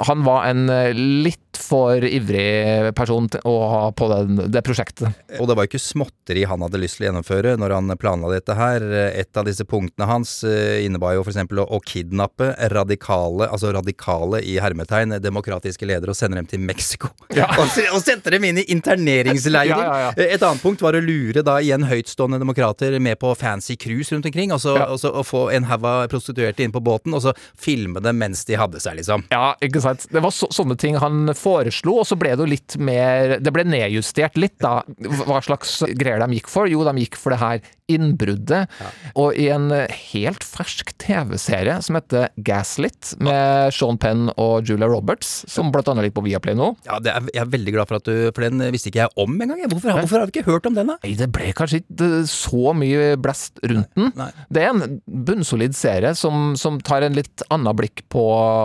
han var en eh, litt for ivrig person å ha på den, det prosjektet. Og det var ikke småtteri han hadde lyst til å gjennomføre når han planla dette her. Et av disse punktene hans eh, innebar jo f.eks. Å, å kidnappe radikale, altså radikale i hermetegn, demokratiske ledere og sende dem til Mexico. og, se- og sendte dem inn i interneringsleirer. Ja, ja, ja. Et annet punkt var å lure da igjen høytstående demokrater med på fancy cruise rundt omkring, og så, Ja. og så få en haug av prostituerte inn på båten, og så filme dem mens de hadde seg, liksom. Ja, ikke sant. Det var så, sånne ting han foreslo, og så ble det jo litt mer Det ble nedjustert litt, da. Hva slags greier de gikk for? Jo, de gikk for det her innbruddet. Og i en helt fersk TV-serie som heter Gaslit, med Sean Penn og Julia Roberts, som blant annet ligger på Viaplay nå. Ja, det er, Jeg er veldig glad for at du For den visste ikke jeg om engang. Hvorfor, hvorfor har vi ikke hørt om den, da? Nei, det ble kanskje ikke så mye blest rundt den. Det er en bunnsolid serie som, som tar en litt annen blikk på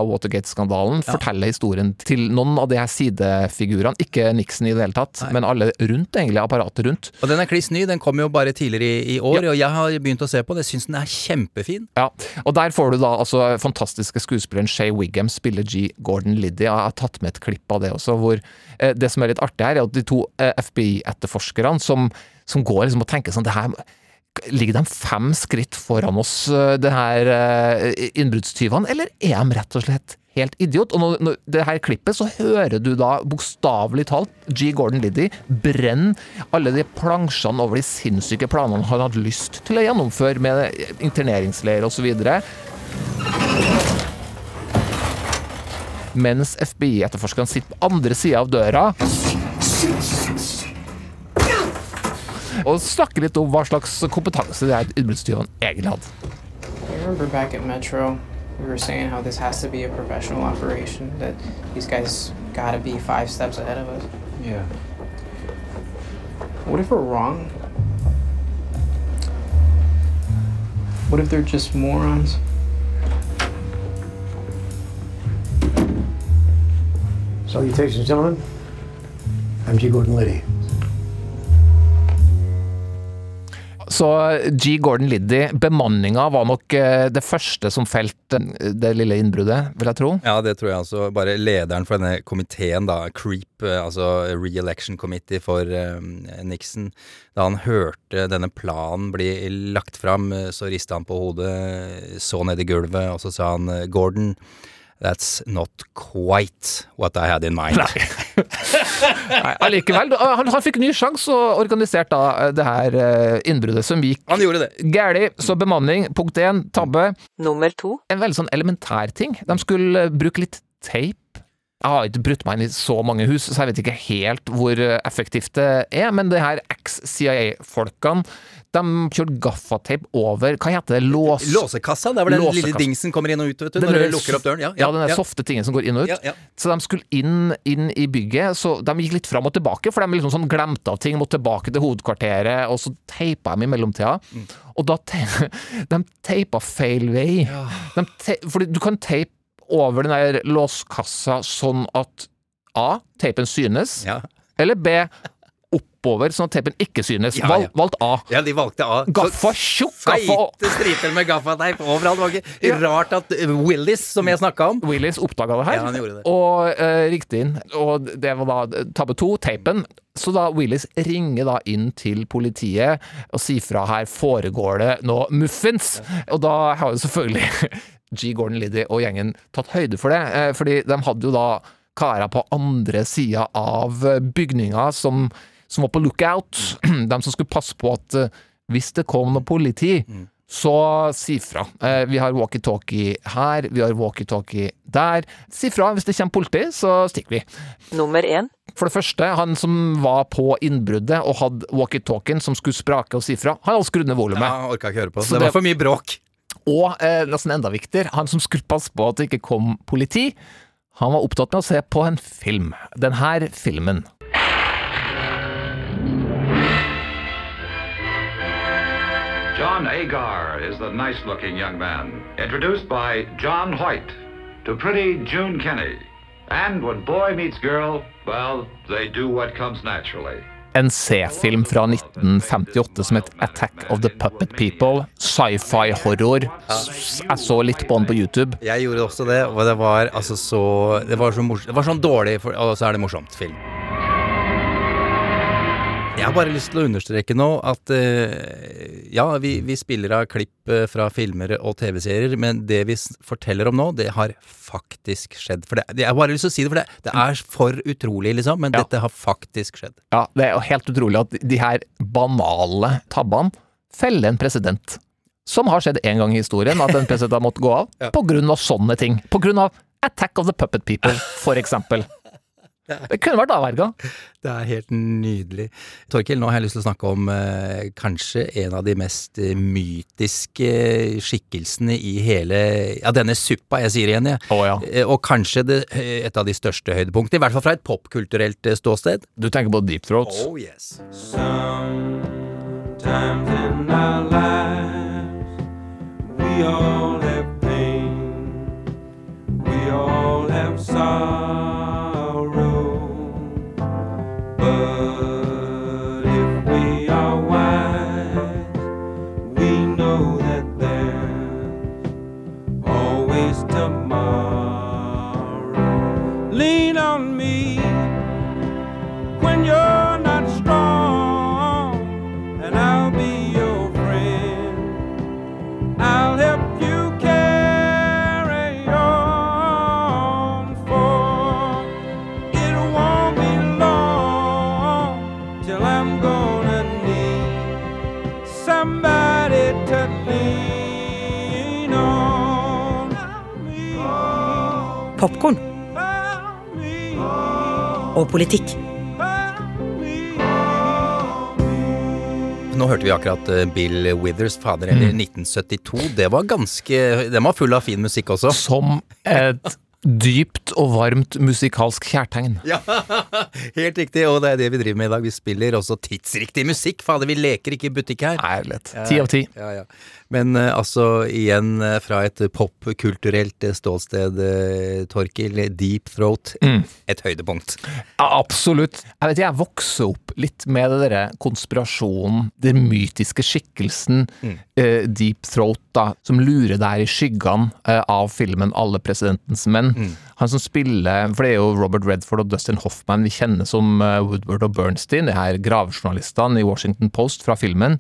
Watergate-skandalen. Forteller historien til noen av de her sidefigurene. Ikke Nixon i det hele tatt, men alle rundt, egentlig. Apparatet rundt. Og den er kliss ny. Den kom jo bare tidligere i, i år, og jeg har begynt å se på den. Jeg syns den er kjempefin. Ja, og der får du da altså fantastiske skuespilleren Shay Wiggum spiller G. Gordon Liddy. Jeg har tatt med et klipp av det også, hvor eh, det som er litt artig her, er at de to eh, FBI-etterforskerne som, som går liksom og tenker sånn det her Ligger de fem skritt foran oss, eh, det her eh, innbruddstyvene, eller er de rett og slett helt idiot? Og når, når det her klippet, så hører du da bokstavelig talt G. Gordon Liddy brenne alle de plansjene over de sinnssyke planene han hadde lyst til å gjennomføre med interneringsleir osv. Mens FBI-etterforskerne sitter på andre sida av døra og snakker litt om hva slags kompetanse de her innbruddstyvene egentlig hadde. I remember back at Metro, we were saying how this has to be a professional operation, that these guys gotta be five steps ahead of us. Yeah. What if we're wrong? What if they're just morons? Salutations, gentlemen. I'm G. Gordon Liddy. Så G. Gordon Liddy, bemanninga var nok eh, det første som felte eh, det lille innbruddet, vil jeg tro. Ja, det tror jeg altså. Bare lederen for denne komiteen, da, CREEP, eh, altså Re-election Committee for Nixon, da han hørte denne planen bli lagt fram, så rista han på hodet, så ned i gulvet, og så sa han Gordon, that's not quite what I had in mind. Nei, allikevel. Han, han fikk ny sjanse og organiserte da eh, det her eh, innbruddet som gikk Han gjorde det. gæli. Så bemanning, punkt én, tabbe. Nummer to. En veldig sånn elementær ting. De skulle eh, bruke litt teip. Jeg har ikke brutt meg inn i så mange hus, så jeg vet ikke helt hvor effektivt det er, men det her ex-CIA-folkene, de kjørte gaffateip over Hva heter det? Lås... Låsekassa, det er vel den lille dingsen kommer inn og ut, vet du, Den når du lukker opp døren. Ja, ja, den der ja. softe tingen som går inn og ut. Ja, ja. Så de skulle inn, inn i bygget, så de gikk litt fram og tilbake, for de liksom sånn glemte av ting, måtte tilbake til hovedkvarteret, og så teipa de i mellomtida. Mm. Og da te de teipa feil vei. Te fordi du kan teipe over den der låskassa sånn at A. Teipen synes, eller B. Oppover, sånn at teipen ikke synes. Ja, ja. Valgt A. Ja, de valgte A. Gaffa tjukk, gaffa Feite striper med gaffateip overalt. Det var ikke rart at eh, Willis, som jeg snakka om Willis oppdaga det her, Ja, han gjorde det. og uh, riktig inn. Og det var da tabbe to, teipen. Så da Willis ringer da inn til politiet og sier fra her foregår det nå muffins. Og da har jo selvfølgelig G. Gordon Liddy og gjengen tatt høyde for det, eh, fordi de hadde jo da karer på andre sida av eh, bygninga som, som var på lookout. De som skulle passe på at eh, hvis det kom noe politi, så si fra. Eh, vi har walkietalkie her, vi har walkietalkie der. Si fra hvis det kommer politi, så stikker vi. Nummer én. For det første, han som var på innbruddet og hadde walkietalkien som skulle sprake og si fra, han hadde skrudd ned volumet. Ja, orka ikke høre på. Så det var det- for mye bråk. Og eh, nesten enda viktigere, han som skulle passe på at det ikke kom politi, han var opptatt med å se på en film. Den her filmen. John Agar is the nice looking young man, introduced by John Hoyt to pretty June Kenny. And when boy meets girl, well, they do what comes naturally. En C-film fra 1958 som het Attack of the Puppet People. Sci-fi-horror. Jeg så litt på den på YouTube. Jeg gjorde også det, og det var altså så Det var, så mors det var sånn dårlig, og så er det morsomt film. Jeg har bare lyst til å understreke nå at eh, ja, vi, vi spiller av klipp eh, fra filmer og TV-serier, men det vi forteller om nå, det har faktisk skjedd. For det, jeg har bare lyst til å si det, for det, det er for utrolig, liksom, men dette har faktisk skjedd. Ja, det er jo helt utrolig at de her banale tabbene feller en president. Som har skjedd én gang i historien, at en president har måttet gå av. På grunn av sånne ting. På grunn av Attack of the Puppet People, for eksempel. Det kunne vært avverga. Det er helt nydelig. Torkil, nå har jeg lyst til å snakke om eh, kanskje en av de mest eh, mytiske skikkelsene i hele Ja, denne suppa, jeg sier igjen, jeg. Eh, Og kanskje det, eh, et av de største høydepunktene, i hvert fall fra et popkulturelt eh, ståsted. Du tenker på Deep Throat? Oh yes. Sometimes in our lives, we all have pain, we all have sorrow. Politikk. Nå hørte vi akkurat eh, Bill Withers, fader, eller Mm. 1972. Det var ganske Den var full av fin musikk også. Som et dypt og varmt musikalsk kjærtegn. Ja, helt riktig, og det er det vi driver med i dag. Vi spiller også tidsriktig musikk. Fader, vi leker ikke i butikk her. Nei, lett. Ti av ti. Men eh, altså, igjen eh, fra et popkulturelt eh, ståsted, Torkil. Deep Throat. Mm. Et høydepunkt. Ja, absolutt. Jeg vet jeg vokser opp litt med det derre konspirasjonen, den mytiske skikkelsen Mm. eh, Deep Throat, da, som lurer der i skyggene eh, av filmen Alle presidentens menn. Mm. Han som spiller For det er jo Robert Redford og Dustin Hoffman vi kjenner som Woodward og Bernstein, de her gravejournalistene i Washington Post fra filmen.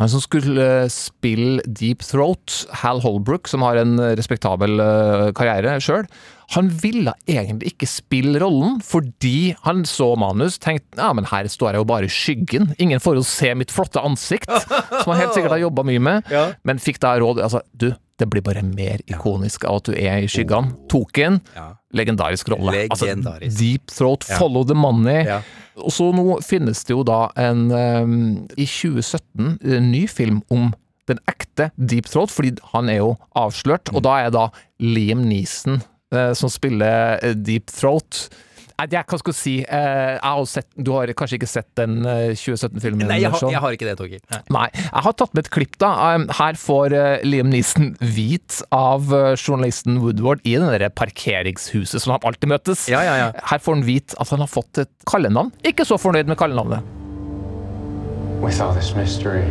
Han som skulle eh, spille Deep Throat, Hal Holbrook, som har en eh, respektabel eh, karriere sjøl, han ville egentlig ikke spille rollen, fordi han så manus, tenkte ja, men her står jeg jo bare i skyggen, ingen får jo se mitt flotte ansikt, som han helt sikkert har jobba mye med, Ja. men fikk da råd altså, du, det blir bare mer ikonisk av at du er i skyggene. Tok ja. legendarisk rolle. Legendarisk. Altså, deep Throat. Follow the Money. Ja. Og så nå finnes det jo da en um, I 2017 en ny film om den ekte Deep Throat, fordi han er jo avslørt, og da er da Liam Neeson eh, som spiller eh, Deep Throat. Nei, er, hva skal jeg si eh, jeg har sett, Du har kanskje ikke sett den eh, 2017-filmen? Nei, jeg har, jeg har ikke det, Torgeir. Nei. Nei. Jeg har tatt med et klipp, da. Um, Her får eh, Liam Neeson hvit av eh, journalisten Woodward i det der parkeringshuset som han alltid møtes. Ja, ja, ja. Her får han hvit at han har fått et kallenavn. Ikke så fornøyd med kallenavnet. With all this mystery,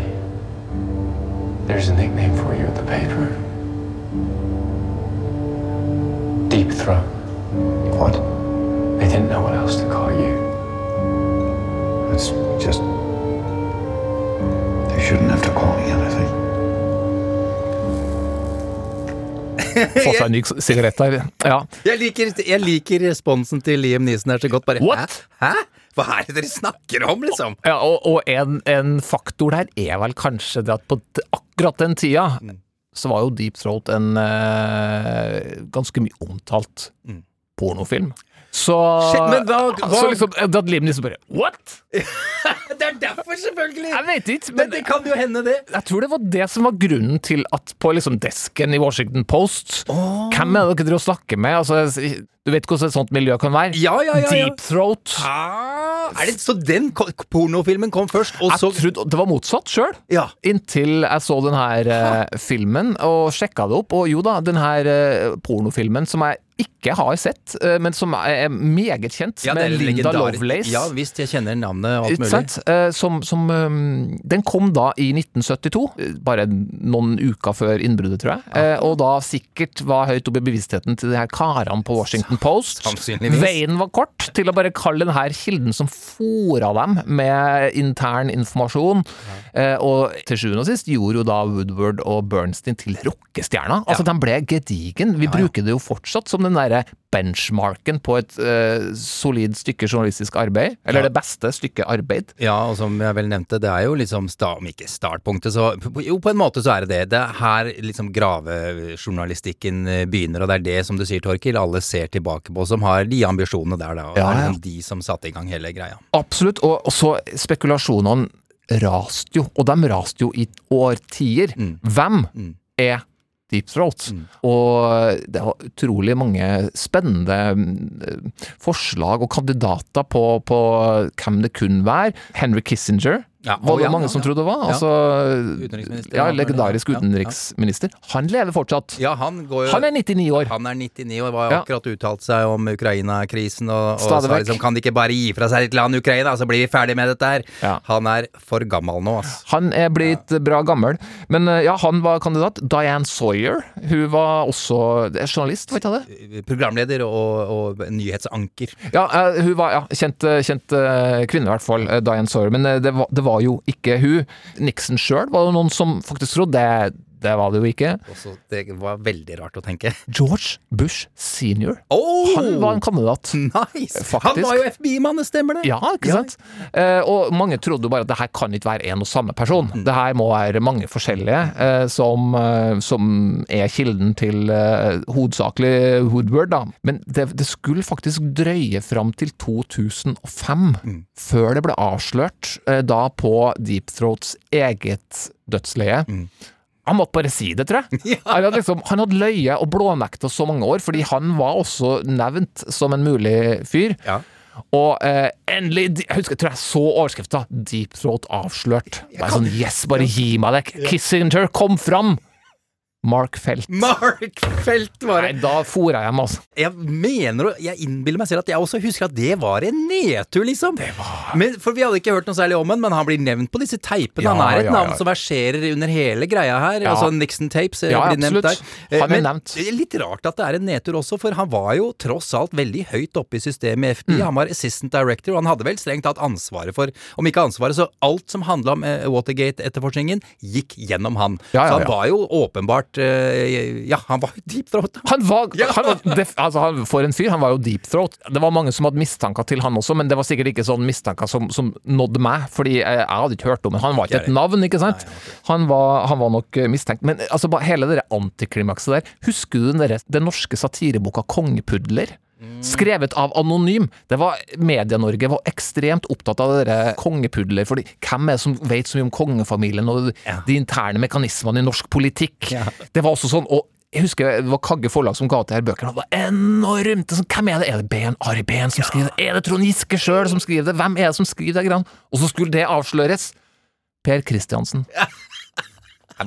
there's a nickname for you at the paper. Deep Throat. What? They didn't know what else to call you. It's just. They shouldn't have to call me anything. Få seg en ny sigarett der. Ja. Jeg liker, jeg liker responsen til Liam Neeson her så godt. Bare What? Hæ? Hæ? Hva er det dere snakker om, liksom? Ja, og, og en, en faktor der er vel kanskje det at på akkurat den tida så var jo Deep Throat en eh, ganske mye omtalt pornofilm. Så, Shit, men da, hva- så liksom, da Liam Neeson bare What?! Det er derfor, selvfølgelig! Jeg vet ikke, Men det kan jo hende, det. Jeg tror det var det som var grunnen til at på liksom desken i Washington Post Hvem er det dere driver og snakker med? Altså, du vet hvordan et sånt miljø kan være? Ja, ja, ja, ja. Deep Throat. Er det, så den pornofilmen kom først, og så Jeg trodde det var motsatt sjøl, inntil jeg så den her eh, filmen og sjekka det opp. Og jo da, den her eh, pornofilmen som jeg ikke har sett, eh, men som er meget kjent, Ja, med Linda. Lovelace. Ja visst, jeg kjenner navnet og alt mulig. Eh, Som, som um, Den kom da i 1972, eh, bare noen uker før innbruddet, tror jeg. Ja. Og da sikkert var høyt oppe i bevisstheten til de her karene på Washington Post. Veien var kort til å bare kalle den her kilden som fora dem med intern informasjon. Ja. Og til sjuende og sist gjorde jo da Woodward og Bernstein til rockestjerner. Altså, de ble gedigen. Vi bruker det jo fortsatt som den den derre benchmarken på et uh, solid stykke journalistisk arbeid. Eller Ja. det beste stykket arbeid. Ja, og som jeg vel nevnte, det er jo liksom, om ikke startpunktet, så jo, på en måte så er det det. Det er her liksom gravejournalistikken eh, begynner, og det er det, som du sier, Torkil, alle ser tilbake på, som har de ambisjonene der, da. Og Ja, det er liksom de som satte i gang hele greia. Absolutt. Og, og så spekulasjonene raste jo, og de raste jo i årtier. Hvem er Deep Throat? Og det var utrolig mange spennende mm, forslag og kandidater på, på hvem det kunne være. Henry Kissinger Ja, var det ja, mange som trodde det var. Altså, Utenriksminister, ja, legendarisk utenriksminister. Han lever fortsatt. Ja, han går jo Han er 99 år. Han er 99 år, var akkurat uttalt seg om Ukraina-krisen og, og sa liksom kan de ikke bare gi fra seg litt land Ukraina, så blir vi ferdig med dette her. Han er for gammel nå, ass. Han er blitt bra gammel. Men eh, ja, han var kandidat. Diane Sawyer, hun var også er journalist, vet ikke det? Programleder og, og nyhetsanker. Ja, eh, hun var ja, kjent, eh, kjent eh, kvinne, i hvert fall. eh, Diane Sawyer. Men eh, det var, det var jo ikke hun. Nixon sjøl var jo noen som faktisk trodde. Det, var det jo ikke. Også, det var veldig rart å tenke. George Bush senior. Oh! Han var en kandidat. Nice! Faktisk. Han var jo FBI-mann, stemmer det? Ja, ikke sant? Eh, og mange trodde jo bare at det her kan ikke være en og samme person. Mm. Det her må være mange forskjellige eh, som, eh, som er kilden til eh, hovedsakelig Woodward, da. Men det, det skulle faktisk drøye fram til 2005 Mm. før det ble avslørt eh, da på Deep Throats eget dødsleie. Mm. Han måtte bare si det, tror jeg. Han hadde, liksom, han hadde løyet og blånekta så mange år, fordi han var også nevnt som en mulig fyr. Og eh, endelig Jeg husker, tror jeg så overskrifta 'Deep Throat avslørt'. Bare sånn Yes, bare gi meg det! Kissinger, kom fram! Mark Felt. Mark Felt var det! Nei, da fora jeg meg, altså. Jeg mener og Jeg innbiller meg selv at jeg også husker at det var en nedtur, liksom. Men, for vi hadde ikke hørt noe særlig om han, men han blir nevnt på disse teipene. Ja, han er et ja, navn ja. som verserer under hele greia her. Altså Nixon Tapes eh, Ja, blir nevnt der. Eh, Han er nevnt. det litt rart at det er en nedtur også, for han var jo tross alt veldig høyt oppe i systemet i FBI. Mm. Han var assistant director, og han hadde vel strengt tatt ansvaret for Om ikke ansvaret, så alt som handla om eh, Watergate-etterforskningen, gikk gjennom han. Så han var jo åpenbart eh, Ja, han var jo deep throat. Han var, han var def, altså han, For en fyr, han var jo deep throat. Det var mange som hadde mistanker til han også, men det var sikkert ikke sånn mistanker som, som nådde meg, fordi jeg, jeg hadde ikke hørt om ham. Han var ikke et navn, ikke sant? Han var, han var nok eh, mistenkt. Men altså, hele det antiklimakset der Husker du den, der, den norske satireboka Kongepudler? Skrevet av Anonym. Det var Medie-Norge var ekstremt opptatt av dere kongepudler, fordi hvem er det som vet så mye om kongefamilien og de interne mekanismene i norsk politikk? Det var også sånn, og jeg husker det var Kagge forlag som ga ut de her bøkene, og det var enormt! Det Sånn, hvem er det? Er det Ben Ari Ben som skriver det? Er det Trond Giske sjøl som skriver det? Hvem er det som skriver det? Og så skulle det avsløres! Per Kristiansen. Ja.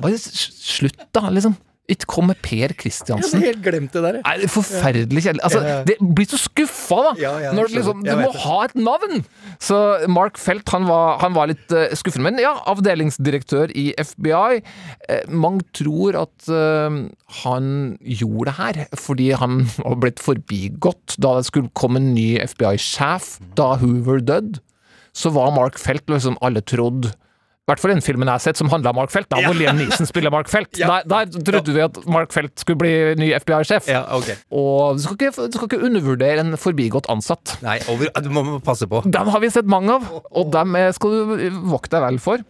bare slutt, da, liksom. Ikke kom med Per Jeg Kristiansen. hadde helt glemt det der. jeg. Nei, det er forferdelig kjedelig. Altså, det blir så skuffa, da! Ja, ja, når jeg liksom, du må det. ha et navn! Så Mark Felt han var, han var litt uh, skuffende. Men ja, avdelingsdirektør i FBI. Eh, mange tror at uh, han gjorde det her fordi han var blitt forbigått da det skulle komme en ny FBI-sjef da Hoover døde. Så var Mark Felt liksom alle trodde i hvert fall den filmen jeg har sett som handla om Mark Felt, da hvor Liam Neeson spiller Mark Felt. Ja. Der, der trodde vi at Mark Felt skulle bli ny FBI-sjef. Ja, ok. Og du skal, ikke, du skal ikke undervurdere en forbigått ansatt. Nei, over, du må passe på. Dem har vi sett mange av, og dem skal du vokte deg vel for.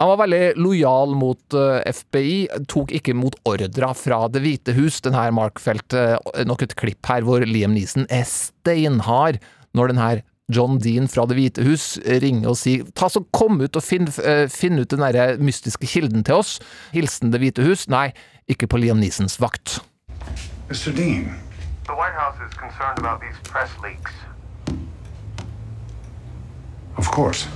Han var veldig lojal mot eh, FBI, tok ikke mot ordra fra Det hvite hus. Den her Mark Felt, eh, nok et klipp her hvor Liam Neeson er steinhard når den her John Dean fra Det hvite hus ringer og sier ta så kom ut og finn, eh, finn ut den der mystiske kilden til oss. Hilsen Det hvite hus. Nei, ikke på Liam Neesons vakt. Mr. Dean, The White House is concerned about these press leaks. of course.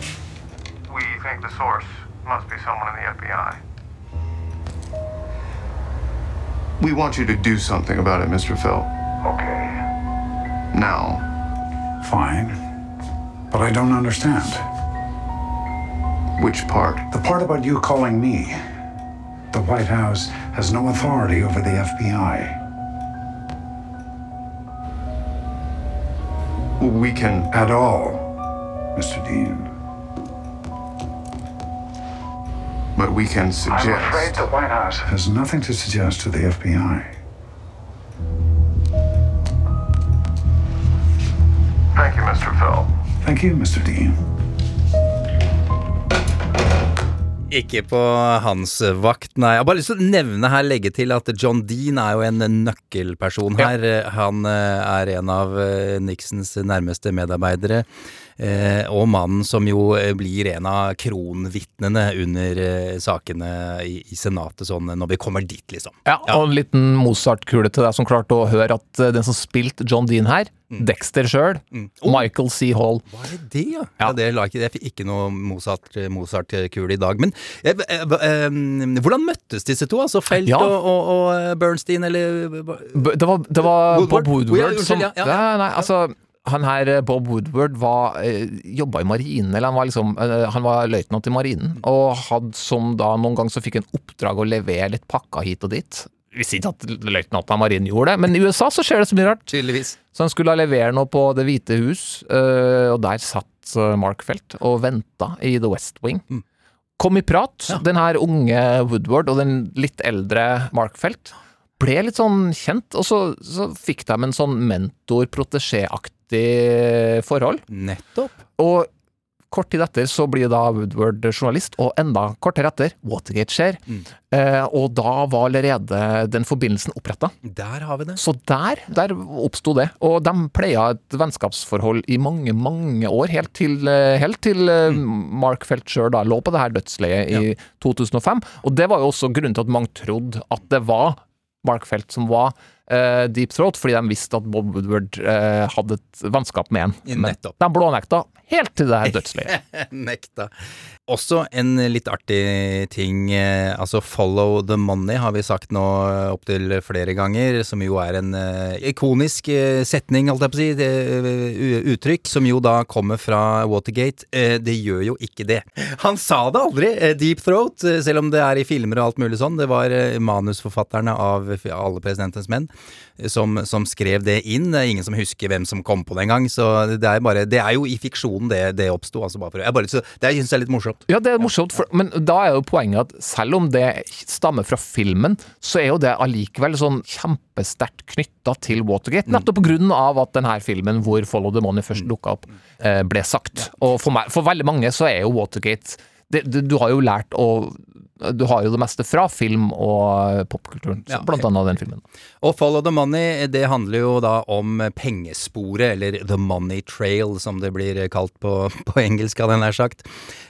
We think the source must be someone in the FBI. We want you to do something about it, Mr. Felt. Okay. Now. Fine. But I don't understand. Which part? The part about you calling me. The White House has no authority over the FBI. We can. At all, Mr. Dean. But we can suggest. I'm afraid the White House has nothing to suggest to the FBI. Thank you, Mr. Dean. Ikke på hans vakt, nei. Jeg har bare lyst til å nevne her, legge til at John Dean er jo en nøkkelperson her. Han eh, er en av eh, Nixons nærmeste medarbeidere. Eh, og mannen som jo eh, blir en av kronvitnene under eh, sakene i, i Senatet, sånn når vi kommer dit, liksom. Ja, og en liten Mozart-kule til deg som klarte å høre at den som spilte John Dean her, Dexter sjøl, Michael C. Hall. Hva er det, ja? ja. det la ikke, jeg fikk ikke noe Mozart-kule Mozart i dag. Men eh, eh, eh, hvordan møttes disse to? Altså Felt Ja. og, og, og Bernstein, eller Det var, det var Woodward? Bob Woodward Ja, unnskyld, som ja, ja. Nei, altså han her eh, Bob Woodward var, eh, jobba i marinen, eller han var liksom eh, Han var løytnant i marinen, og hadde som da noen ganger så fikk han oppdrag å levere litt pakker hit og dit. Vi sier ikke at løytnanten av marinen gjorde det, men i USA så skjer det så mye rart. Tydeligvis. Så han skulle levere noe på Det hvite hus, og der satt Mark Felt og venta i The West Wing. Mm. Kom i prat, den her unge Woodward og den litt eldre Mark Felt ble litt sånn kjent, og så, så fikk de en sånn mentor-protesjé-aktig forhold. Nettopp. Og kort tid etter så blir da Woodward journalist, og enda kortere etter Watergate skjer. Mm. Eh, og da var allerede den forbindelsen oppretta. Der har vi det. Så der, der oppsto det. Og de pleia et vennskapsforhold i mange, mange år, helt til, eh, helt til mm. Mark Felt sjøl da lå på det her dødsleiet i 2005. Og det var jo også grunnen til at mange trodde at det var Mark Felt som var uh, Deep Throat, fordi de visste at Bob Woodward uh, hadde et vannskap med en. Men de blånekta helt til det her dødsleiet. Nekta. Også en litt artig ting, eh, altså follow the money har vi sagt nå opptil flere ganger, som jo er en eh, ikonisk eh, setning, holdt jeg på å si, uttrykk, som jo da kommer fra Watergate. Det gjør jo ikke det. Han sa det aldri, Deep Throat, selv om det er i filmer og alt mulig sånn. Det var manusforfatterne av Alle presidentens menn som, som skrev det inn. Det er ingen som husker hvem som kom på det engang, så det er, bare, det er jo i fiksjonen det, det oppsto. Altså det syns jeg er litt morsomt. Ja, det er morsomt, for, men da er jo poenget at selv om det stammer fra filmen, så er jo det allikevel sånn kjempesterkt knytta til Watergate. Nettopp av at denne filmen hvor Follow the Money først dukka opp, eh, ble sagt. Og for, meg, for veldig mange så er jo Watergate det, det, Du har jo lært å Du har jo det meste fra film og popkulturen, Ja, blant annet den filmen. Og Follow the Money, det handler jo da om pengesporet, eller The Money Trail, som det blir kalt på, på engelsk, hadde jeg nær sagt.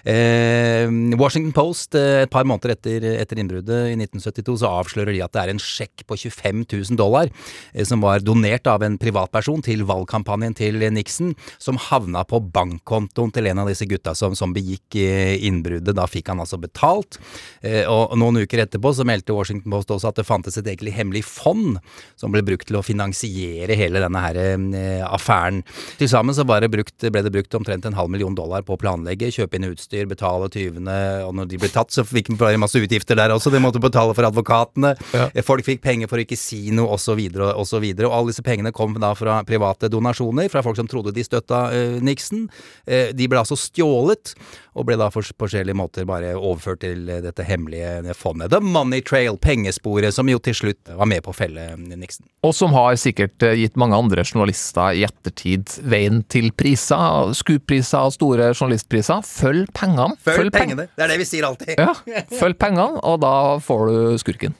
Eh, Washington Post, eh, et par måneder etter, etter innbruddet i 1972, så avslører de at det er en sjekk på 25 000 dollar eh, som var donert av en privatperson til valgkampanjen til Nixon, som havna på bankkontoen til en av disse gutta som, som begikk eh, innbruddet. Da fikk han altså betalt. Eh, og noen uker etterpå så meldte Washington Post også at det fantes et egentlig hemmelig fond som ble brukt til å finansiere hele denne her eh, affæren. Til sammen så det brukt, ble det brukt omtrent en halv million dollar på å planlegge, kjøpe inn utstyr, betale tyvene, og når de ble tatt så fikk de masse utgifter der også. De måtte betale for advokatene. ja. Folk fikk penger for å ikke si noe, osv., og så videre. Og alle disse pengene kom da fra private donasjoner, fra folk som trodde de støtta uh, Nixon. Uh, de ble altså stjålet, og ble da for på forskjellige måter bare overført til eh, dette hemmelige fondet. The Money Trail, pengesporet, som jo til slutt var med på å felle Nixon. Og som har sikkert eh, gitt mange andre journalister i ettertid veien til priser, Scoop-priser og store journalistpriser. Følg pengene. Følg peng- pengene. Det er det vi sier alltid. Ja, følg pengene, og da får du skurken.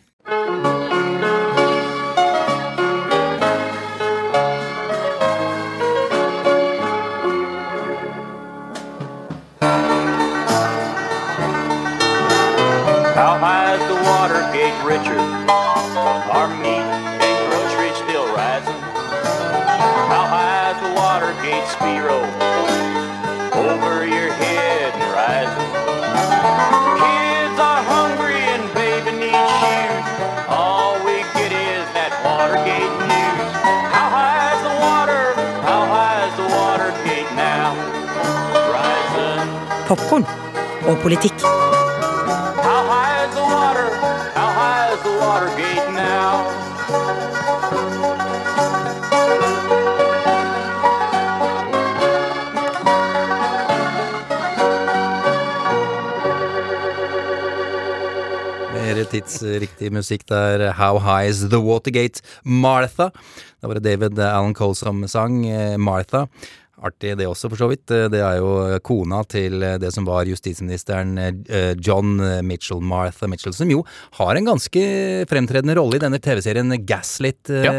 How high is the Watergate Richard? Our meat and grocery still rising. How the Watergate Spiro? Over your head and rising. Kids are hungry and baby needs shoes. All we get is that Watergate news. How high is the water? How high is the Watergate now? Rising. Popkorn og politikk. Water? How high is the Watergate now? Mer tidsriktig musikk der. How High Is The Watergate? Martha. Da var det David Alan Cole som sang. eh, Martha. Artig det også, for så vidt. Eh, Det er jo kona til eh, det som var justisministeren eh, John Mitchell, Martha Mitchell, som jo har en ganske fremtredende rolle i denne TV-serien Gaslit. eh, Ja.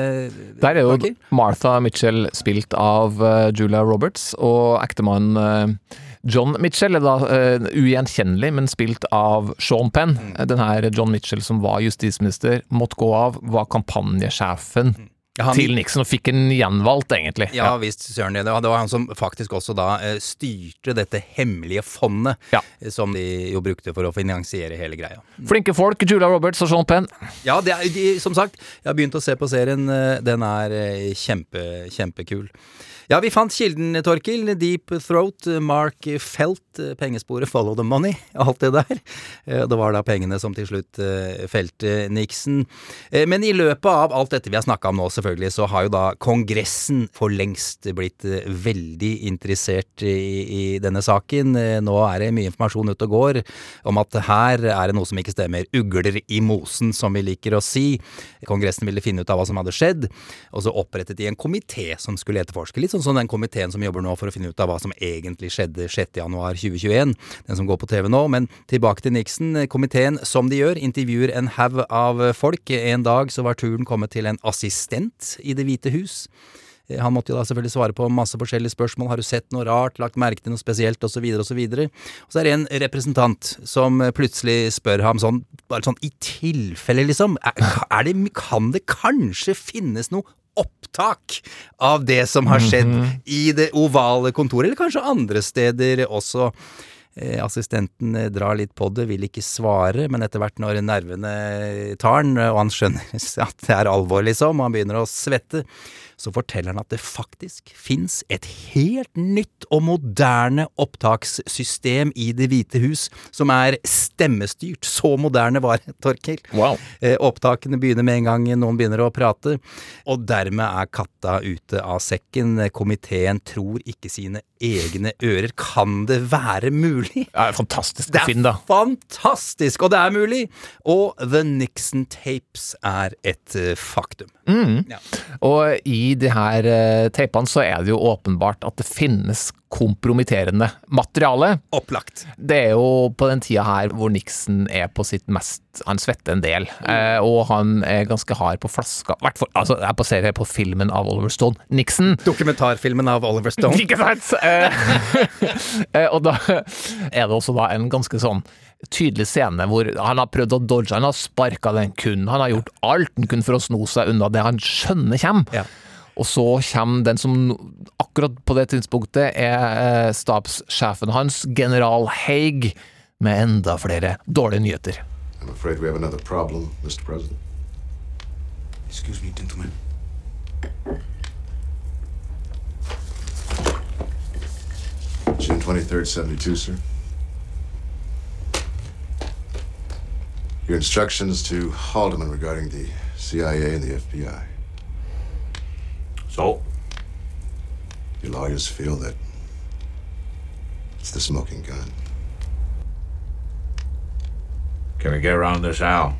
Der er jo okay. Martha Mitchell spilt av eh, Julia Roberts, og ektemannen eh, John Mitchell er da eh, ugjenkjennelig, men spilt av Sean Penn. Mm. Den her John Mitchell som var justisminister, måtte gå av, var kampanjesjefen Mm. Han- til Nixon, og fikk en gjenvalgt, egentlig. Ja visst, søren det. Det var, han som faktisk også da eh, styrte dette hemmelige fondet, ja. som de jo brukte for å finansiere hele greia. Flinke folk, Julia Roberts og Sean Penn. Ja, det er, de, som sagt, jeg har begynt å se på serien. eh, Den er eh, kjempe, kjempekul. Ja, vi fant kilden, Torkil. Deep Throat, eh, Mark Felt, eh, pengesporet Follow the Money, alt det der. Eh, Det var da pengene som til slutt eh, felte Nixon. Eh, Men i løpet av alt dette vi har snakka om nå, selvfølgelig, så har jo da Kongressen for lengst blitt eh, veldig interessert i, i denne saken. Eh, Nå er det mye informasjon ute og går om at her er det noe som ikke stemmer. Ugler i mosen, som vi liker å si. Kongressen ville finne ut av hva som hadde skjedd, og så opprettet de en komité som skulle etterforske. Litt sånn som den komiteen som jobber nå for å finne ut av hva som egentlig skjedde 6.1.2021, den som går på TV nå. Men tilbake til Nixon. Komiteen, som de gjør, intervjuer en haug av folk. En dag så var turen kommet til en assistent i Det hvite hus. Han måtte jo da selvfølgelig svare på masse forskjellige spørsmål. Har du sett noe rart, lagt merke til noe spesielt, osv., osv. Og så er det en representant som plutselig spør ham sånn, bare sånn i tilfelle, liksom. Er, er det, kan det kanskje finnes noe opptak av det som har skjedd i det ovale kontoret, eller kanskje andre steder også? Eh, Assistenten eh, drar litt på det, vil ikke svare, men etter hvert når nervene tar den, og han skjønner at det er alvor, liksom, og han begynner å svette, så forteller han at det faktisk fins et helt nytt og moderne opptakssystem i Det hvite hus, som er stemmestyrt. Så moderne var det, Torkil. Wow. Opptakene begynner med en gang noen begynner å prate, og dermed er katta ute av sekken. Komiteen tror ikke sine egne ører. Kan det være mulig? Ja, fantastisk Det er da. fantastisk, og det er mulig! Og The Nixon Tapes er et eh, faktum. Mm. Og i de her eh, teipene så er det jo åpenbart at det finnes kompromitterende materiale. Opplagt. Det er jo på den tida her hvor Nixon er på sitt mest Han svetter en del, mm. og han er ganske hard på flaska. Hvert fall, altså, jeg baserer på filmen av Oliver Stone. Nixon. Dokumentarfilmen av Oliver Stone. Ikke sant? Eh, eh, og da er det også da en ganske sånn tydelig scene hvor han har prøvd å dodge, han har sparka den kunden, han har gjort alt han kunne for å sno seg unna det han skjønner kommer. Og så kommer den som akkurat på det tidspunktet er eh, stabssjefen hans, general Haig, med enda flere dårlige nyheter. I'm afraid we have another problem, Mr. President. Excuse me, gentlemen. June 23rd, 72, sir. Your instructions to Haldeman regarding the CIA and the FBI. So? Your lawyers feel that it's the smoking gun. Can we get around this, Al?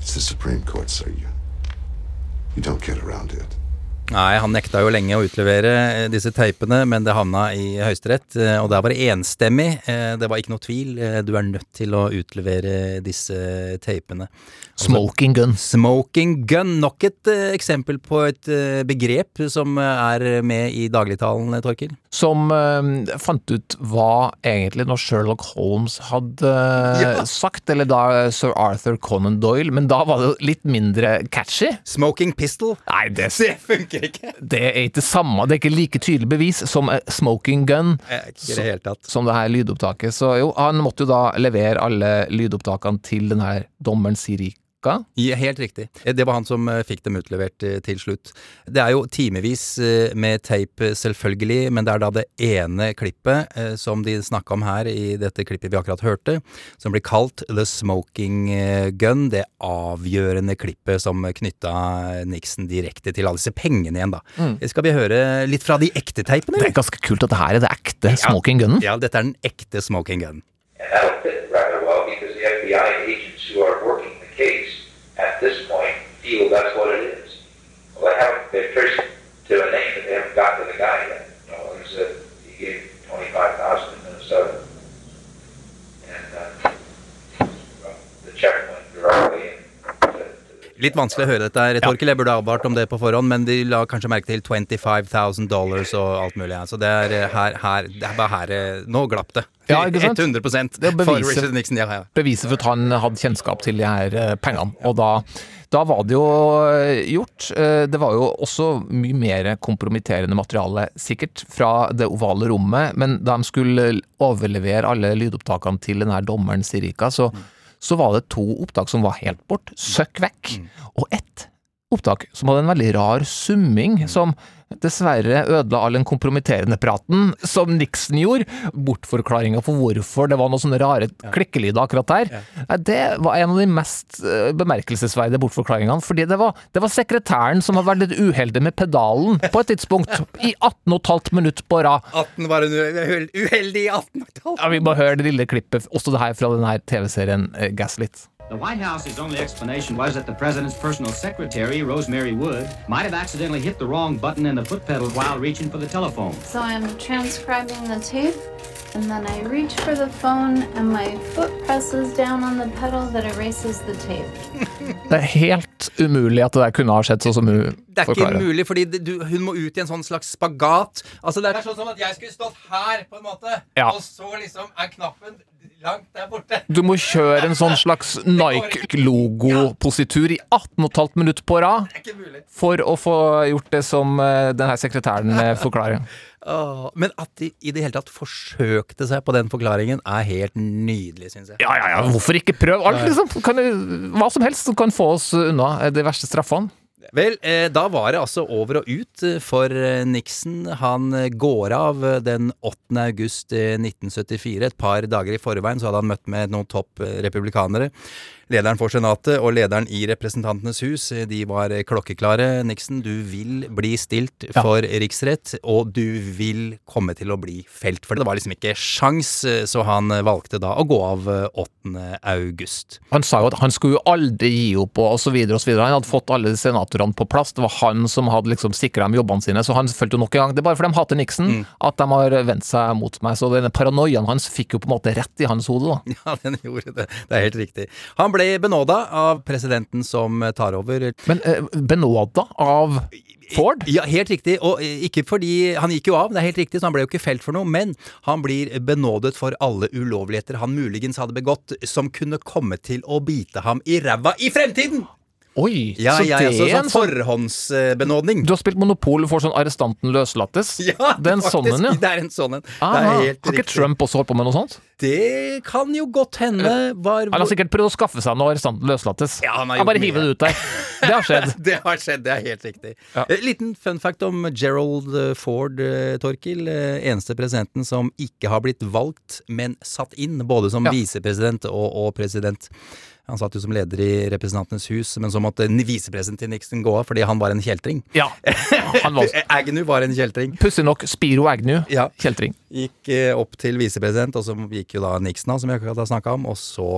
It's the Supreme Court, sir. You, you don't get around it. Nei, han nekta jo lenge å utlevere eh, disse teipene, men det havna i Høyesterett, eh, og der var det enstemmig. Eh, Det var ikke noe tvil. Du er nødt til å utlevere disse teipene. Altså, Smoking gun. Smoking gun. Nok et eksempel på et begrep som er med i dagligtalen, Torkil. Som eh, fant ut hva egentlig når Sherlock Holmes hadde ja. sagt, eller da Sir Arthur Conan Doyle, men da var det litt mindre catchy. Smoking pistol? Nei, det, funker ikke. Det er ikke samme, det er ikke like tydelig bevis som smoking gun. Ikke det helt tatt. Som det her lydopptaket. Så jo, han måtte jo da levere alle lydopptakene til den her dommeren Ja, helt riktig. Eh, Det var han som eh, fikk dem utlevert eh, til slutt. Det er jo timevis med tape, selvfølgelig, men det er da det ene klippet som de snakka om her i dette klippet vi akkurat hørte, som blir kalt The Smoking Gun. Det avgjørende klippet som knytta Nixon direkte til alle disse pengene igjen, da. Mm. Skal vi høre litt fra de ekte teipene? Det er ganske kult at det her er det ekte smoking gunen. Ja, dette er den ekte smoking gun. And that'll fit rather well because FBI agents who are at this point feel that's what it is. Well, they haven't, they're traced to a name, but they haven't got to the guy yet. You know, like I said, he gave 25000 in Minnesota. And uh, the check went directly and said, litt vanskelig å høre dette her, Torkel. Jeg burde advart om det på forhånd, men de la kanskje merke til 25 000 dollars og alt mulig. Så det er eh, her, her Det er bare her eh, Nå glapp det. Ja, ikke sant? 100 Det for Richard Nixon. Ja, ja. beviset for at han hadde kjennskap til de her eh, pengene. Og da, da var det jo gjort. Det var jo også mye mer kompromitterende materiale, sikkert, fra det ovale rommet. Men da de skulle overlevere alle lydopptakene til den her dommeren Sirika, så, så var det to opptak som var helt bort, søkk vekk. Og ett opptak som hadde en veldig rar summing, som dessverre ødela all den kompromitterende praten som Nixon gjorde. Bortforklaringa for hvorfor det var noen sånne rare klikkelyder akkurat der. Det var en av de mest eh, bemerkelsesverdige bortforklaringene, fordi det var, det var sekretæren som hadde vært litt uheldig med pedalen på et tidspunkt, i 18,5 minutt på rad. 18 var hun uheldig i 18-tall. Ja, vi må høre det lille klippet, også det her fra denne TV-serien eh, Gaslit. The White House's only explanation was that the president's personal secretary, Rosemary Wood, might have accidentally hit the wrong button in the foot pedal while reaching for the telephone. So I'm transcribing the tape, and then I reach for the phone, and my foot presses down on the pedal that erases the tape. Det er helt umulig at det der kunne ha skjedd sånn som hun Det er ikke forklarer. mulig, fordi det, du, hun må ut i en sånn slags spagat. Altså Det er sånn som at jeg skulle stått her, på en måte, Ja. og så liksom er knappen langt der borte. Du må kjøre en sånn slags Nike-logo-positur i 18,5 minutter på rad for å få gjort det som denne sekretæren eh, forklarer. Åh, men at de i det hele tatt forsøkte seg på den forklaringen, er helt nydelig, syns jeg. Ja, ja, ja, hvorfor ikke prøve alt, liksom? Kan, hva som helst som kan få oss unna eh, de verste straffene. Vel, eh, da var det altså over og ut eh, for eh, Nixon. Han går av den 8. august eh, 1974. Et par dager i forveien så hadde han møtt med noen topp republikanere. Lederen for Senatet og lederen i Representantenes hus eh, de var eh, klokkeklare. Nixon, du vil bli stilt Ja. for riksrett, og du vil komme til å bli felt for det. Var liksom ikke sjans, eh, så han eh, valgte da å gå av eh, 8. august. Han sa jo at han skulle jo aldri gi opp, og så videre og så videre. Han hadde fått alle senatorene på plass. Det var han som hadde liksom sikra dem jobbene sine, så han følte jo nok en gang Det er bare fordi de hater Nixon at de har vendt seg mot meg. Så denne paranoiaen hans fikk jo på en måte rett i hans hode, da. Ja, den gjorde det. Det er helt riktig. Han ble benåda av presidenten som tar over. Men eh, benåda av Ford? Ja, helt riktig. Og eh, ikke fordi Han gikk jo av, det er helt riktig, så han ble jo ikke felt for noe. Men han blir benådet for alle ulovligheter han muligens hadde begått, som kunne komme til å bite ham i ræva i fremtiden! Oi, Ja, så ja, det er en sånn sånn forhåndsbenådning. Du har spilt Monopol og får sånn arrestanten løslates? Ja, det er en sånn en, ja. Det er en sånn en. Det helt har ikke riktig. Trump også holdt på med noe sånt? Det kan jo godt hende. Var, Han har sikkert prøvd å skaffe seg noe arrestanten løslates. Ja, han har bare hiver det ut der. Det har skjedd. det har skjedd, det er helt riktig. Ja. Liten fun fact om Gerald eh, Ford, eh, Torkil. Eh, Eneste presidenten som ikke har blitt valgt, men satt inn, både som Ja. visepresident og, og president. Han satt jo som leder i Representantenes hus, men så måtte en til Nixon gå av fordi han var en kjeltring. Ja, han var Agnew var en kjeltring. Pussig nok Spiro Agnew, Ja. kjeltring. Gikk eh, opp til visepresident, og så gikk jo da Nixon av, som vi akkurat har snakka om, og så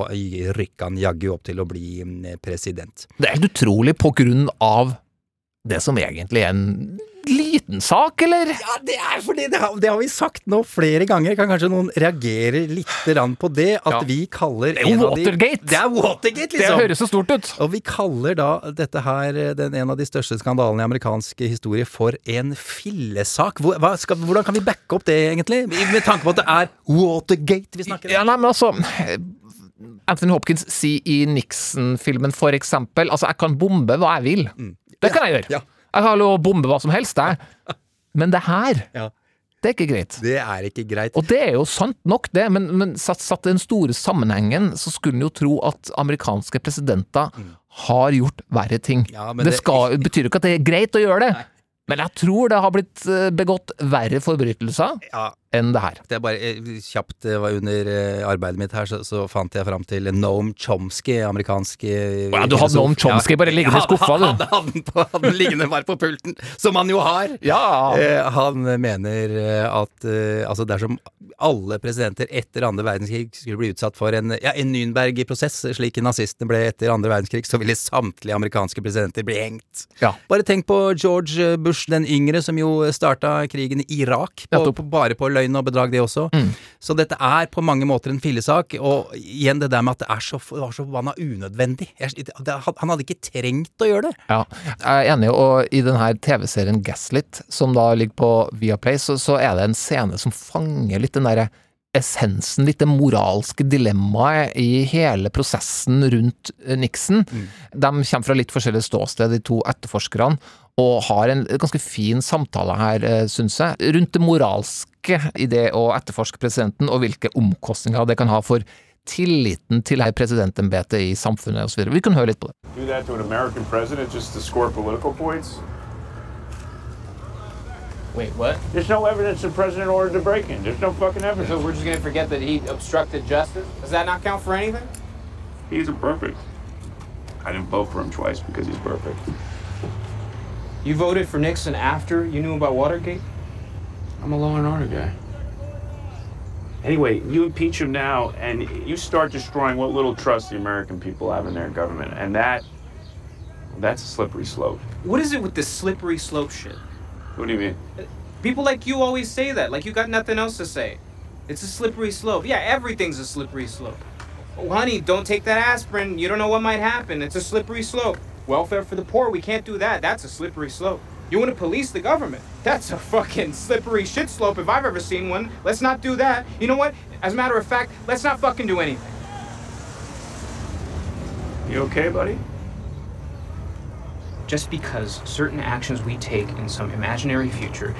rykka han jaggu opp til å bli mm, president. Det er helt utrolig på grunn av det som egentlig er en liten sak, eller? Ja, det er fordi det har, det har vi sagt nå flere ganger. Kan kanskje noen reagere litt grann på det? At Ja. vi kaller Det er jo Watergate! de-! Det er Watergate, Det liksom! høres så stort ut. Og vi kaller da dette her eh, den, en av de største skandalene i amerikansk historie for en fillesak. Hvor, hva skal, hvordan kan vi backe opp det, egentlig? Med tanke på at det er Watergate vi snakker om. Ja, nei, men altså Anthony Hopkins sier i Nixon-filmen for eksempel Altså, jeg kan bombe hva jeg vil. Det kan jeg gjøre. Mm. Ja. Jeg har lov å bombe hva som helst, jeg. Men det her, Ja. det er ikke greit. Det er ikke greit. Og det er jo sant nok, det, men, men satt, satt i den store sammenhengen, så skulle en jo tro at amerikanske presidenter har gjort verre ting. Mm. Ja, men det det- skal, betyr jo ikke at det er greit å gjøre det, men jeg tror det har blitt eh, begått verre forbrytelser Ja. Enn det her. Det er bare eh, kjapt var under eh, arbeidet mitt her, så, så fant jeg fram til Noam Chomsky, amerikansk eh, Ja, du hadde Noam Chomsky bare liggende i skuffa, du. Hadde, hadde, den hadde liggende bare på pulten, som han jo har. Ja. Eh, han mener eh, at eh, altså dersom alle presidenter etter andre verdenskrig skulle bli utsatt for en, ja, en Nürnberg-prosess, slik nazistene ble etter andre verdenskrig, så ville samtlige amerikanske presidenter bli hengt. Ja. Bare tenk på George Bush den yngre, som jo starta krigen i Irak på, på, bare på løgn og bedrag, det også. Mm. Så dette er på mange måter en fillesak. Og igjen det der med at det er så, var så forbanna unødvendig. Jeg, det, han hadde ikke trengt å gjøre det. Ja, jeg er enig, og i denne TV-serien Gaslit, som da ligger på Viaplay, så, så er det en scene som fanger litt den derre essensen, litt det moralske dilemmaet i hele prosessen rundt Nixon. Nixon. De kommer fra litt forskjellige ståsted, de to etterforskerne, og har en ganske fin samtale her, eh, syns jeg, rundt det moralske i det å etterforske presidenten, og hvilke omkostninger det kan ha for tilliten til her presidentembetet i samfunnet osv. Vi kan høre litt på det. Do that to an American president just to score political points? Wait, what? There's no evidence the president ordered the break-in. There's no fucking evidence. So we're just gonna forget that he obstructed justice? Does that not count for anything? He's a perfect. I didn't vote for him twice because he's perfect. You voted for Nixon after you knew about Watergate? I'm a law and order guy. Anyway, you impeach him now, and you start destroying what little trust the American people have in their government, and that, that's a slippery slope. What is it with this slippery slope shit? What do you mean? People like you always say that, like you got nothing else to say. It's a slippery slope. Yeah, everything's a slippery slope. Oh, honey, don't take that aspirin. You don't know what might happen. It's a slippery slope. Welfare for the poor, we can't do that. That's a slippery slope. You want to police the government? That's a fucking slippery shit slope if I've ever seen one. Let's not do that. You know what? As a matter of fact, let's not fucking do anything. You okay, buddy? Just because certain actions we take in some imaginary future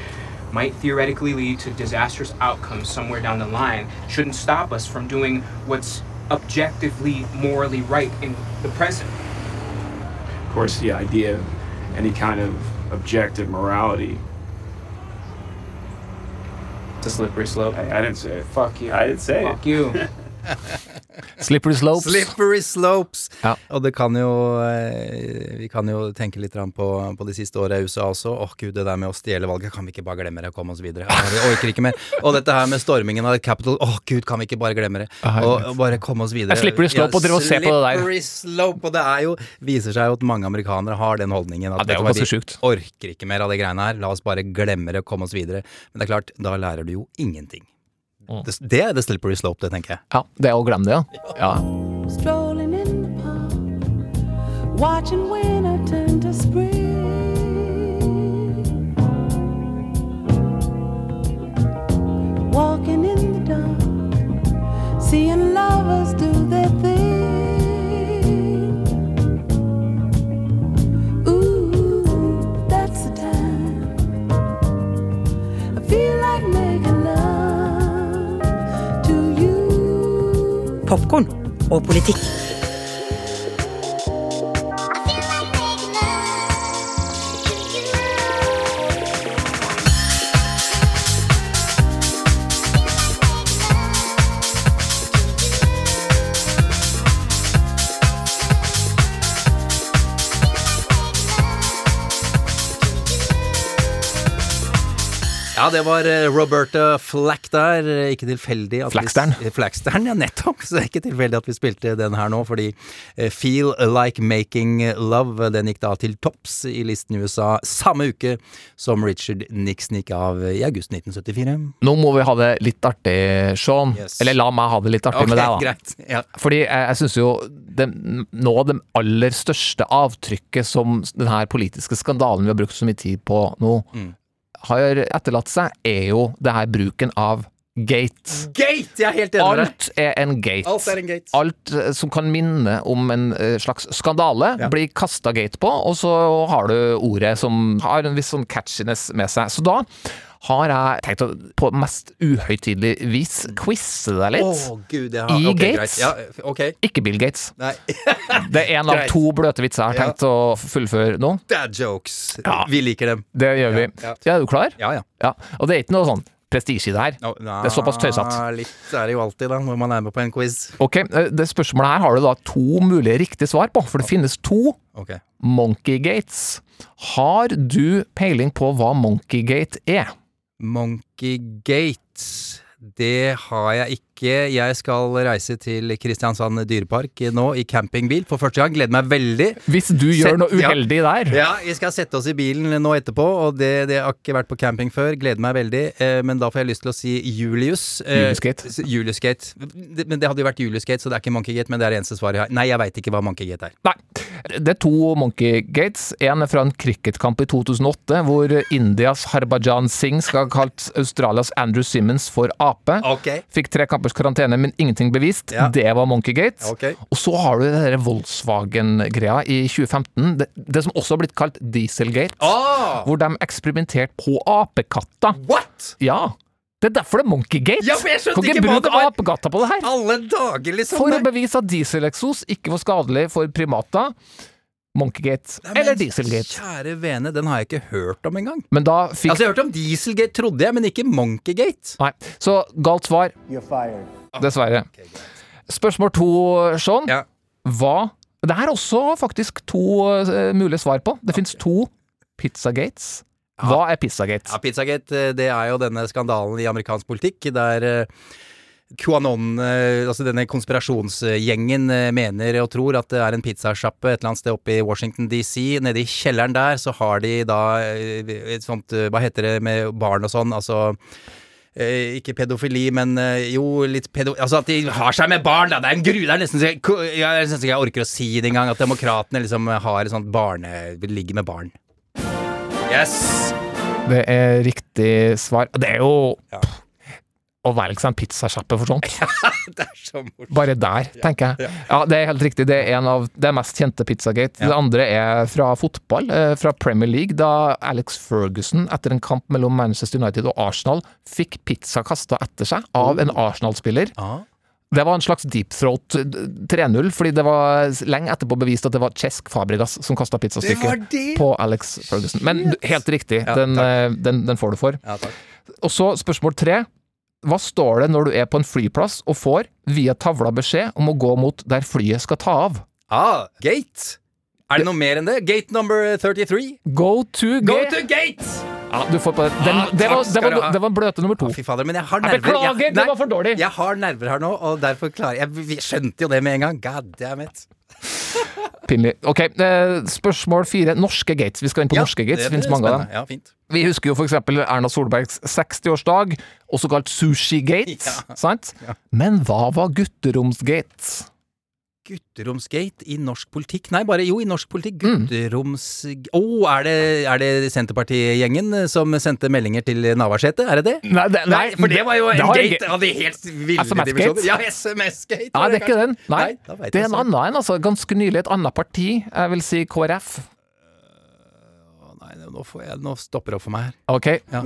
might theoretically lead to disastrous outcomes somewhere down the line shouldn't stop us from doing what's objectively morally right in the present. Of course, the idea of any kind of objective morality. It's a slippery slope. I, I didn't say it. Fuck you. I didn't say Fuck it. Fuck you. Slippery slopes. Slippery slopes! Ja. Og det kan jo eh, Vi kan jo tenke litt på, på de siste åra i USA også. Åh gud, det der med å stjele valget, kan vi ikke bare glemme det og komme oss videre? Vi orker ikke mer. Og dette her med stormingen av Capitol, åh gud, kan vi ikke bare glemme det? Og, og bare komme oss videre. Jeg slipper i slope og drive og se på det der. Slippery slope, og det er jo Viser seg jo at mange amerikanere har den holdningen. At Ja, det er jo ganske sjukt. Orker ikke mer av de greiene her. La oss bare glemme det og komme oss videre. Men det er klart, da lærer du jo ingenting. Mm. Det, det er the slippery slope, det, tenker jeg. Ja, det er å glemme det, ja. ja. Strolling in the park, watching winter turn to spring. Walking in the dark, seeing lovers do their thing. Popkorn og politikk. Ja, det var eh, Roberta Flack der. Eh, Ikke tilfeldig at Flackstern. Vi, Flackstern, ja, nettopp. Så det er ikke tilfeldig at vi spilte den her nå, fordi eh, Feel Like Making Love, den gikk da til topps i listen i USA samme uke som Richard Nixon gikk av i august 1974. Nå må vi ha det litt artig, Sean. Yes. Eller la meg ha det litt artig okay, med deg, da. greit. Ja. Fordi jeg, jeg syns jo det, nå det aller største avtrykket som denne politiske skandalen vi har brukt så mye tid på nå, Mm. Har etterlatt seg, er jo det her bruken av gate. Gate! Jeg er helt enig med deg. Alt er en gate. Alt er en gate. Alt eh, som kan minne om en eh, slags skandale, blir kasta gate på, og så har du ordet som har en viss sånn catchiness med seg. Så da har jeg tenkt å på mest uhøytidelig vis quize deg litt. Å, gud, jeg har- I okay. Gates. Ja, okay. Ikke Bill Gates. Nei. Det er en av to bløte vitser jeg har tenkt å fullføre nå. Dad jokes. Ja. Vi liker dem. Det gjør vi. Ja, Ja, er du klar? Ja, ja. Ja. Og det er ikke noe sånn prestisje i det her. Det er såpass tøysete. Litt er det jo alltid, da, når man er med på en quiz. Ok, eh, det spørsmålet her har du da to mulige riktige svar på, for det finnes to Ok. Monkeygates. Har du peiling på hva Monkey Gate er? Monkeygate Det har jeg ikke. Jeg skal reise til Kristiansand dyrepark nå i campingbil for første gang. Gleder meg veldig. Hvis du gjør noe ja. uheldig der. Ja, vi skal sette oss i bilen nå etterpå, og det, det har ikke vært på camping før. Gleder meg veldig. Eh, men da får jeg lyst til å si Julius. Eh, Juliusgate. Juliusgate. Det- Men det hadde jo vært Juliusgate, så det er ikke Monkeygate, men det er det eneste svaret jeg har. Nei, jeg veit ikke hva Monkeygate er. Nei. Det er to Monkey Gates. En er fra en cricketkamp i 2008, hvor Indias Harbajan Singh skal ha kalt Australias Andrew Simmons for ape. Okay. Fikk tre kampers karantene, men ingenting bevist. Ja. Det var Monkey Gate. Og så har du det der Volkswagen-greia i 2015, det, det som også har blitt kalt Dieselgate. Ah! Hvor de eksperimenterte på apekatter. What?! Ja. Det er derfor det er Monkeygate! Ja, kan ikke bruke var. apekatter på det her! Alle dager, liksom! For å bevise at dieseleksos ikke var skadelig for primater. Monkeygate. Nei, men Eller Dieselgate. Kjære vene, den har jeg ikke hørt om engang. Men da fikk Altså, jeg har hørt om Dieselgate, trodde jeg, men ikke Monkeygate. Nei. Så galt svar, You're fired. dessverre. Spørsmål to, Sean. Hva Det er også faktisk to uh, mulige svar på. Det fins to Pizzagates. Hva er Pizzagate? Ja, Pizzagate, eh, det er jo denne skandalen i amerikansk politikk der eh, QAnon, eh, altså denne konspirasjonsgjengen, eh, mener og tror at det er en pizzasjappe et eller annet sted oppe i Washington DC. Nede i kjelleren der så har de da eh, et sånt, hva heter det, med barn og sånn, altså ikke pedofili, men jo, litt pedo... Altså at de har seg med barn, da! Det er en gru... Det er nesten så jeg, jeg, synes ikke jeg orker å si det engang, at demokratene liksom har et sånt barne... ligger med barn. Yes! Det er riktig svar. Det er jo å være liksom en pizzasjappe for sånt. det er så morsomt. Bare der, tenker jeg. Ja, det er helt riktig. Det er en av det mest kjente Pizzagate. Det andre er fra fotball, eh, fra Premier League, da Alex Ferguson, etter en kamp mellom Manchester United og Arsenal, fikk pizza kasta etter seg av en Arsenal-spiller. Det var en slags deep throat eh, 3-0, fordi det var lenge etterpå bevist at det var Chesk Fabregas som kasta pizzastykket på Alex Ferguson. Men helt riktig, Ja, den, eh, den, den får du for. Ja. Og så spørsmål tre. Hva står det når du er på en flyplass og får, via tavla, beskjed om å gå mot der flyet skal ta av? Ah, gate. Er det noe mer enn det? Gate number 33? Go to Go gate! to gate! Ja, du får på det. Den, Ah, det, var, det, var, det var bløte nummer to. Fy fader, men jeg har Jeg nerver. beklager, Jeg- det var for dårlig. Jeg har nerver her nå, og derfor klarer jeg Vi skjønte jo det med en gang. God damn it. Pinlig. Ok, eh, spørsmål fire. Norske gates. Vi skal inn på Ja, norske gates. det Det finnes mange av dem. Ja, fint. Vi husker jo eksempel Erna Solbergs 60-årsdag, også kalt Sushi-gate. Sant? Men hva var gutteromsgate? Gutteromsgate i norsk politikk? Nei, bare jo, i norsk politikk. Mm. Gutteroms... Å, er det, er det Senterpartigjengen som sendte meldinger til Navarsete? Er det det? Nei, det, nei, for det var jo en gate av de helt ville dimensjoner. Ja, SMS-gate. Nei, det er ikke den. Nei, nei det er en sånn. annen en. Altså, ganske nylig et annet parti. Jeg vil si KrF. Nå, får jeg, nå stopper det opp for meg her. Ok. Ja.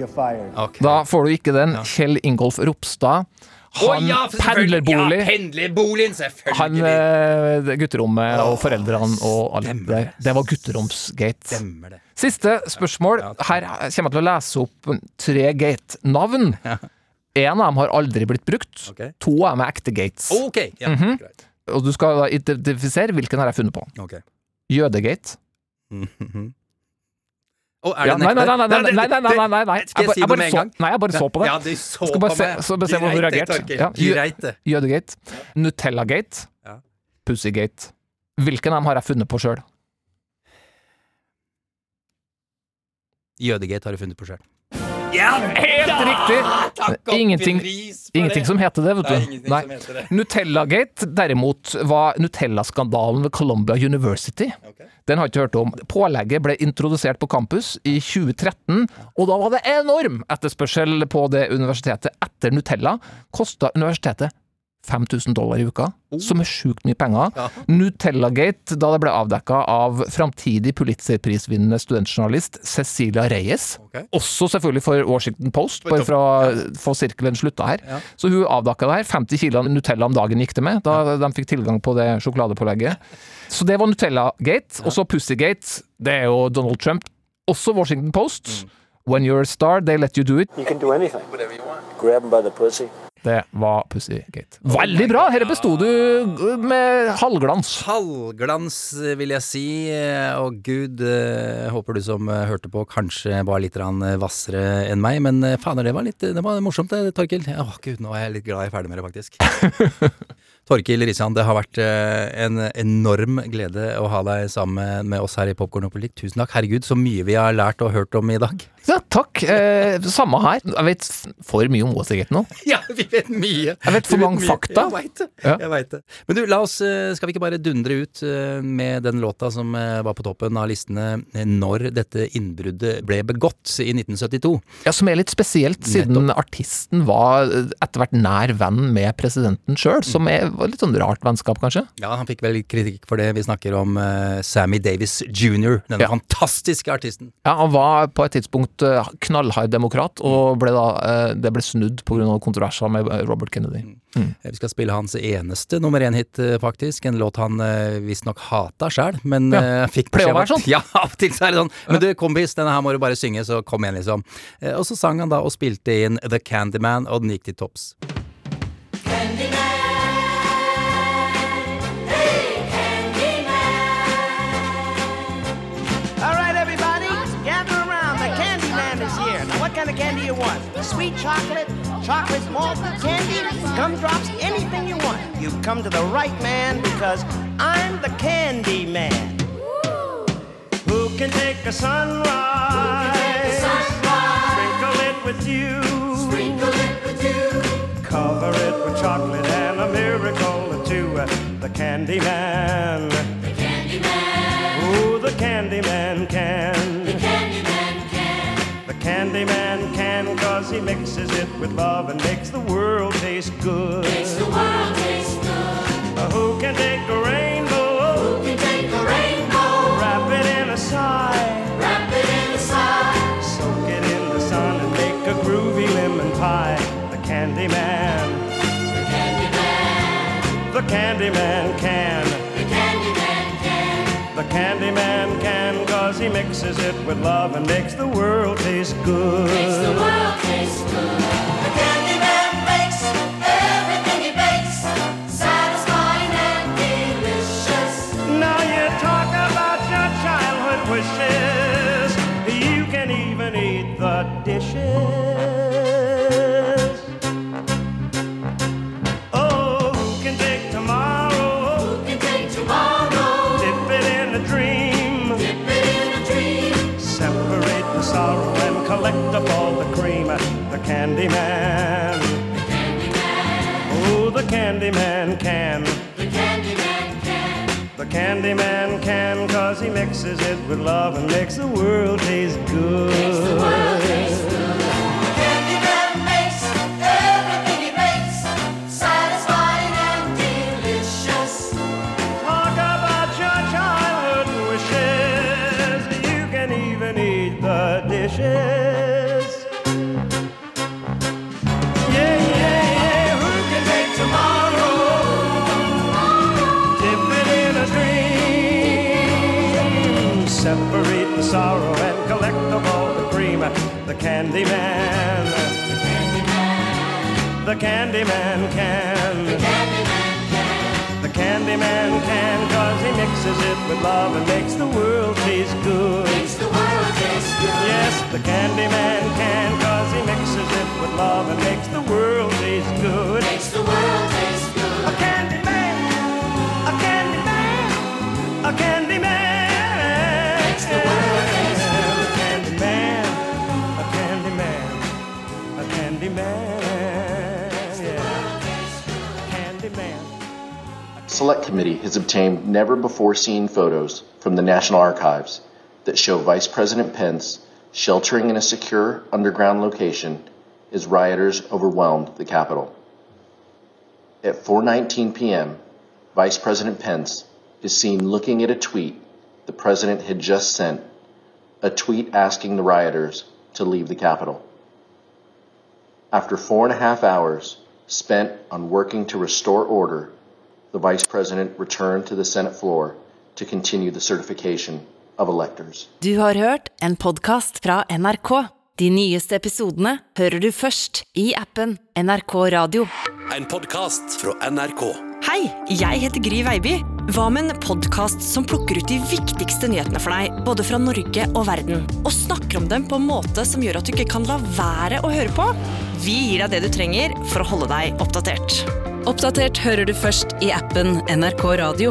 Ok. Da får du ikke den. Kjell Ingolf Ropstad. Han Han ja, pendlerbolig. Ja, pendlerboligen, selvfølgelig. Han eh, gutterommet og foreldrene og alt det der. Det var gutteromsgate. Stemmer det. Siste spørsmål. Her kommer jeg til å lese opp tre gate-navn. En av dem har aldri blitt brukt. To av dem er ekte gates. Okay, ja, Mhm. greit. Og du skal identifisere hvilken har jeg funnet på. Okay. Jødegate. Å, er Ja, det nei, nei, nei, nei, nei, nei, nei, nei. Skal jeg bare- si det med en så- gang? Nei, jeg bare så på det. Ja, du så Skal bare på meg. så se hvordan du reagerte. Ja. Jødegate. Nutellagate. Ja. Pussygate. Hvilken av dem har jeg funnet på sjøl? Jødegate har du funnet på sjøl. Helt riktig! Takk Ingenting, ingenting som heter det, vet du. Nei. Nutellagate derimot var Nutella-skandalen ved Columbia University. Den har jeg ikke hørt om. Pålegget ble introdusert på campus i 2013, og da var det enorm etterspørsel på det universitetet etter Nutella. Kosta universitetet 5000 dollar i uka, som er sjukt mye penger. Ja. Nutellagate, da det ble avdekka av framtidig Pulitzer-prisvinnende studentjournalist Cecilia Reyes, også selvfølgelig for Washington Post, bare for å få sirkelen slutta her. Ja. Så hun avdekka det her. 50 kilo Nutella om dagen gikk det med, da de fikk tilgang på det sjokoladepålegget. Så det var Nutella-gate. Og så Pussygate, det er jo Donald Trump. Også Washington Post. When you're a star, they let you do it. You can do anything. Grab them by the pussy. Det var Pussygate. Veldig bra! Her besto du med halvglans. Halvglans, vil jeg si. Og gud, eh, håper du som eh, hørte på kanskje var litt hvassere enn meg. Men eh, fader, det var litt det var morsomt det, Torkil. Å gud, nå er jeg litt glad jeg er ferdig med det, faktisk. Torkil Risan, det har vært eh, en enorm glede å ha deg sammen med oss her i Popkorn og politikk. Tusen takk. Herregud, så mye vi har lært og hørt om i dag. Ja, takk. Eh, samme her. Jeg vet for mye om Watergate nå. Ja, vi vet mye. Jeg vet for mange mye. fakta. Jeg veit det. Ja. Jeg vet det. Men du, la oss, eh, skal vi ikke bare dundre ut eh, med den låta som var på toppen av listene når dette innbruddet ble begått i 1972? Ja, Som er litt spesielt, siden artisten var etter hvert nær venn med presidenten sjøl. Som er, var litt sånn rart vennskap, kanskje. Ja, han fikk vel kritikk for det. Vi snakker om uh, Sammy Davis jr., denne fantastiske artisten. Ja, Han var på et tidspunkt uh, knallhard demokrat, og ble da, uh, det ble snudd pga. kontroverser med Robert Kennedy. Mm. Eh, Vi skal spille hans eneste nummer én-hit, faktisk. En låt han uh, visstnok hata sjæl, men Ja. uh, fikk å beskjed om være sånn. Ja, av og til så er det sånn. Men du, kompis, denne her må du bare synge, så kom igjen, liksom. Og så sang han da og spilte inn The Candyman, og den gikk til topps. Sweet chocolate, chocolate malted candy, gumdrops, anything you want. You've come to the right man because I'm the candy man. Who can take a sunrise? Sprinkle it with you. Sprinkle it with you. Cover it with chocolate and a miracle or two. The candy man. The candy man. Ooh, the candy man can. The candy man can. The candy man can cause he mixes it with love and makes the world taste good. Makes the world taste good. who can take a rainbow? Who can take a rainbow? Wrap it in a sigh. Wrap it in a sigh. Soak it in the sun and make a groovy lemon pie. The candy man. The candy man. The candy man can. The candy man can. The candy man can cause he mixes it with love and makes the world taste good. Makes the world taste good. The candy man can. The candy man can. The candy man can cause he mixes it with love and makes the world taste good. Makes the world taste good. Man. The candy man can. The candy man can. The candy can cause he mixes it with love and makes the world taste good. Makes the world taste good. Yes, the candy man can cause he mixes it with love and makes the world taste good. Makes the world taste good. Select Committee has obtained never before seen photos from the National Archives that show Vice President Pence sheltering in a secure underground location as rioters overwhelmed the Capitol. At 4:19 p.m., Vice President Pence is seen looking at a tweet the president had just sent, a tweet asking the rioters to leave the Capitol. After four and a half hours spent on working to restore order, the Vice President returned to the Senate floor to continue the certification of electors. Du har hørt en podcast fra NRK. De nyeste episodene hører du først i appen NRK Radio. En podkast fra NRK. Hei, jeg heter Gry Veiby. Hva med en podkast som plukker ut de viktigste nyhetene for deg, både fra Norge og verden, og snakker om dem på en måte som gjør at du ikke kan la være å høre på? Vi gir deg det du trenger for å holde deg oppdatert. Oppdatert hører du først i appen NRK Radio.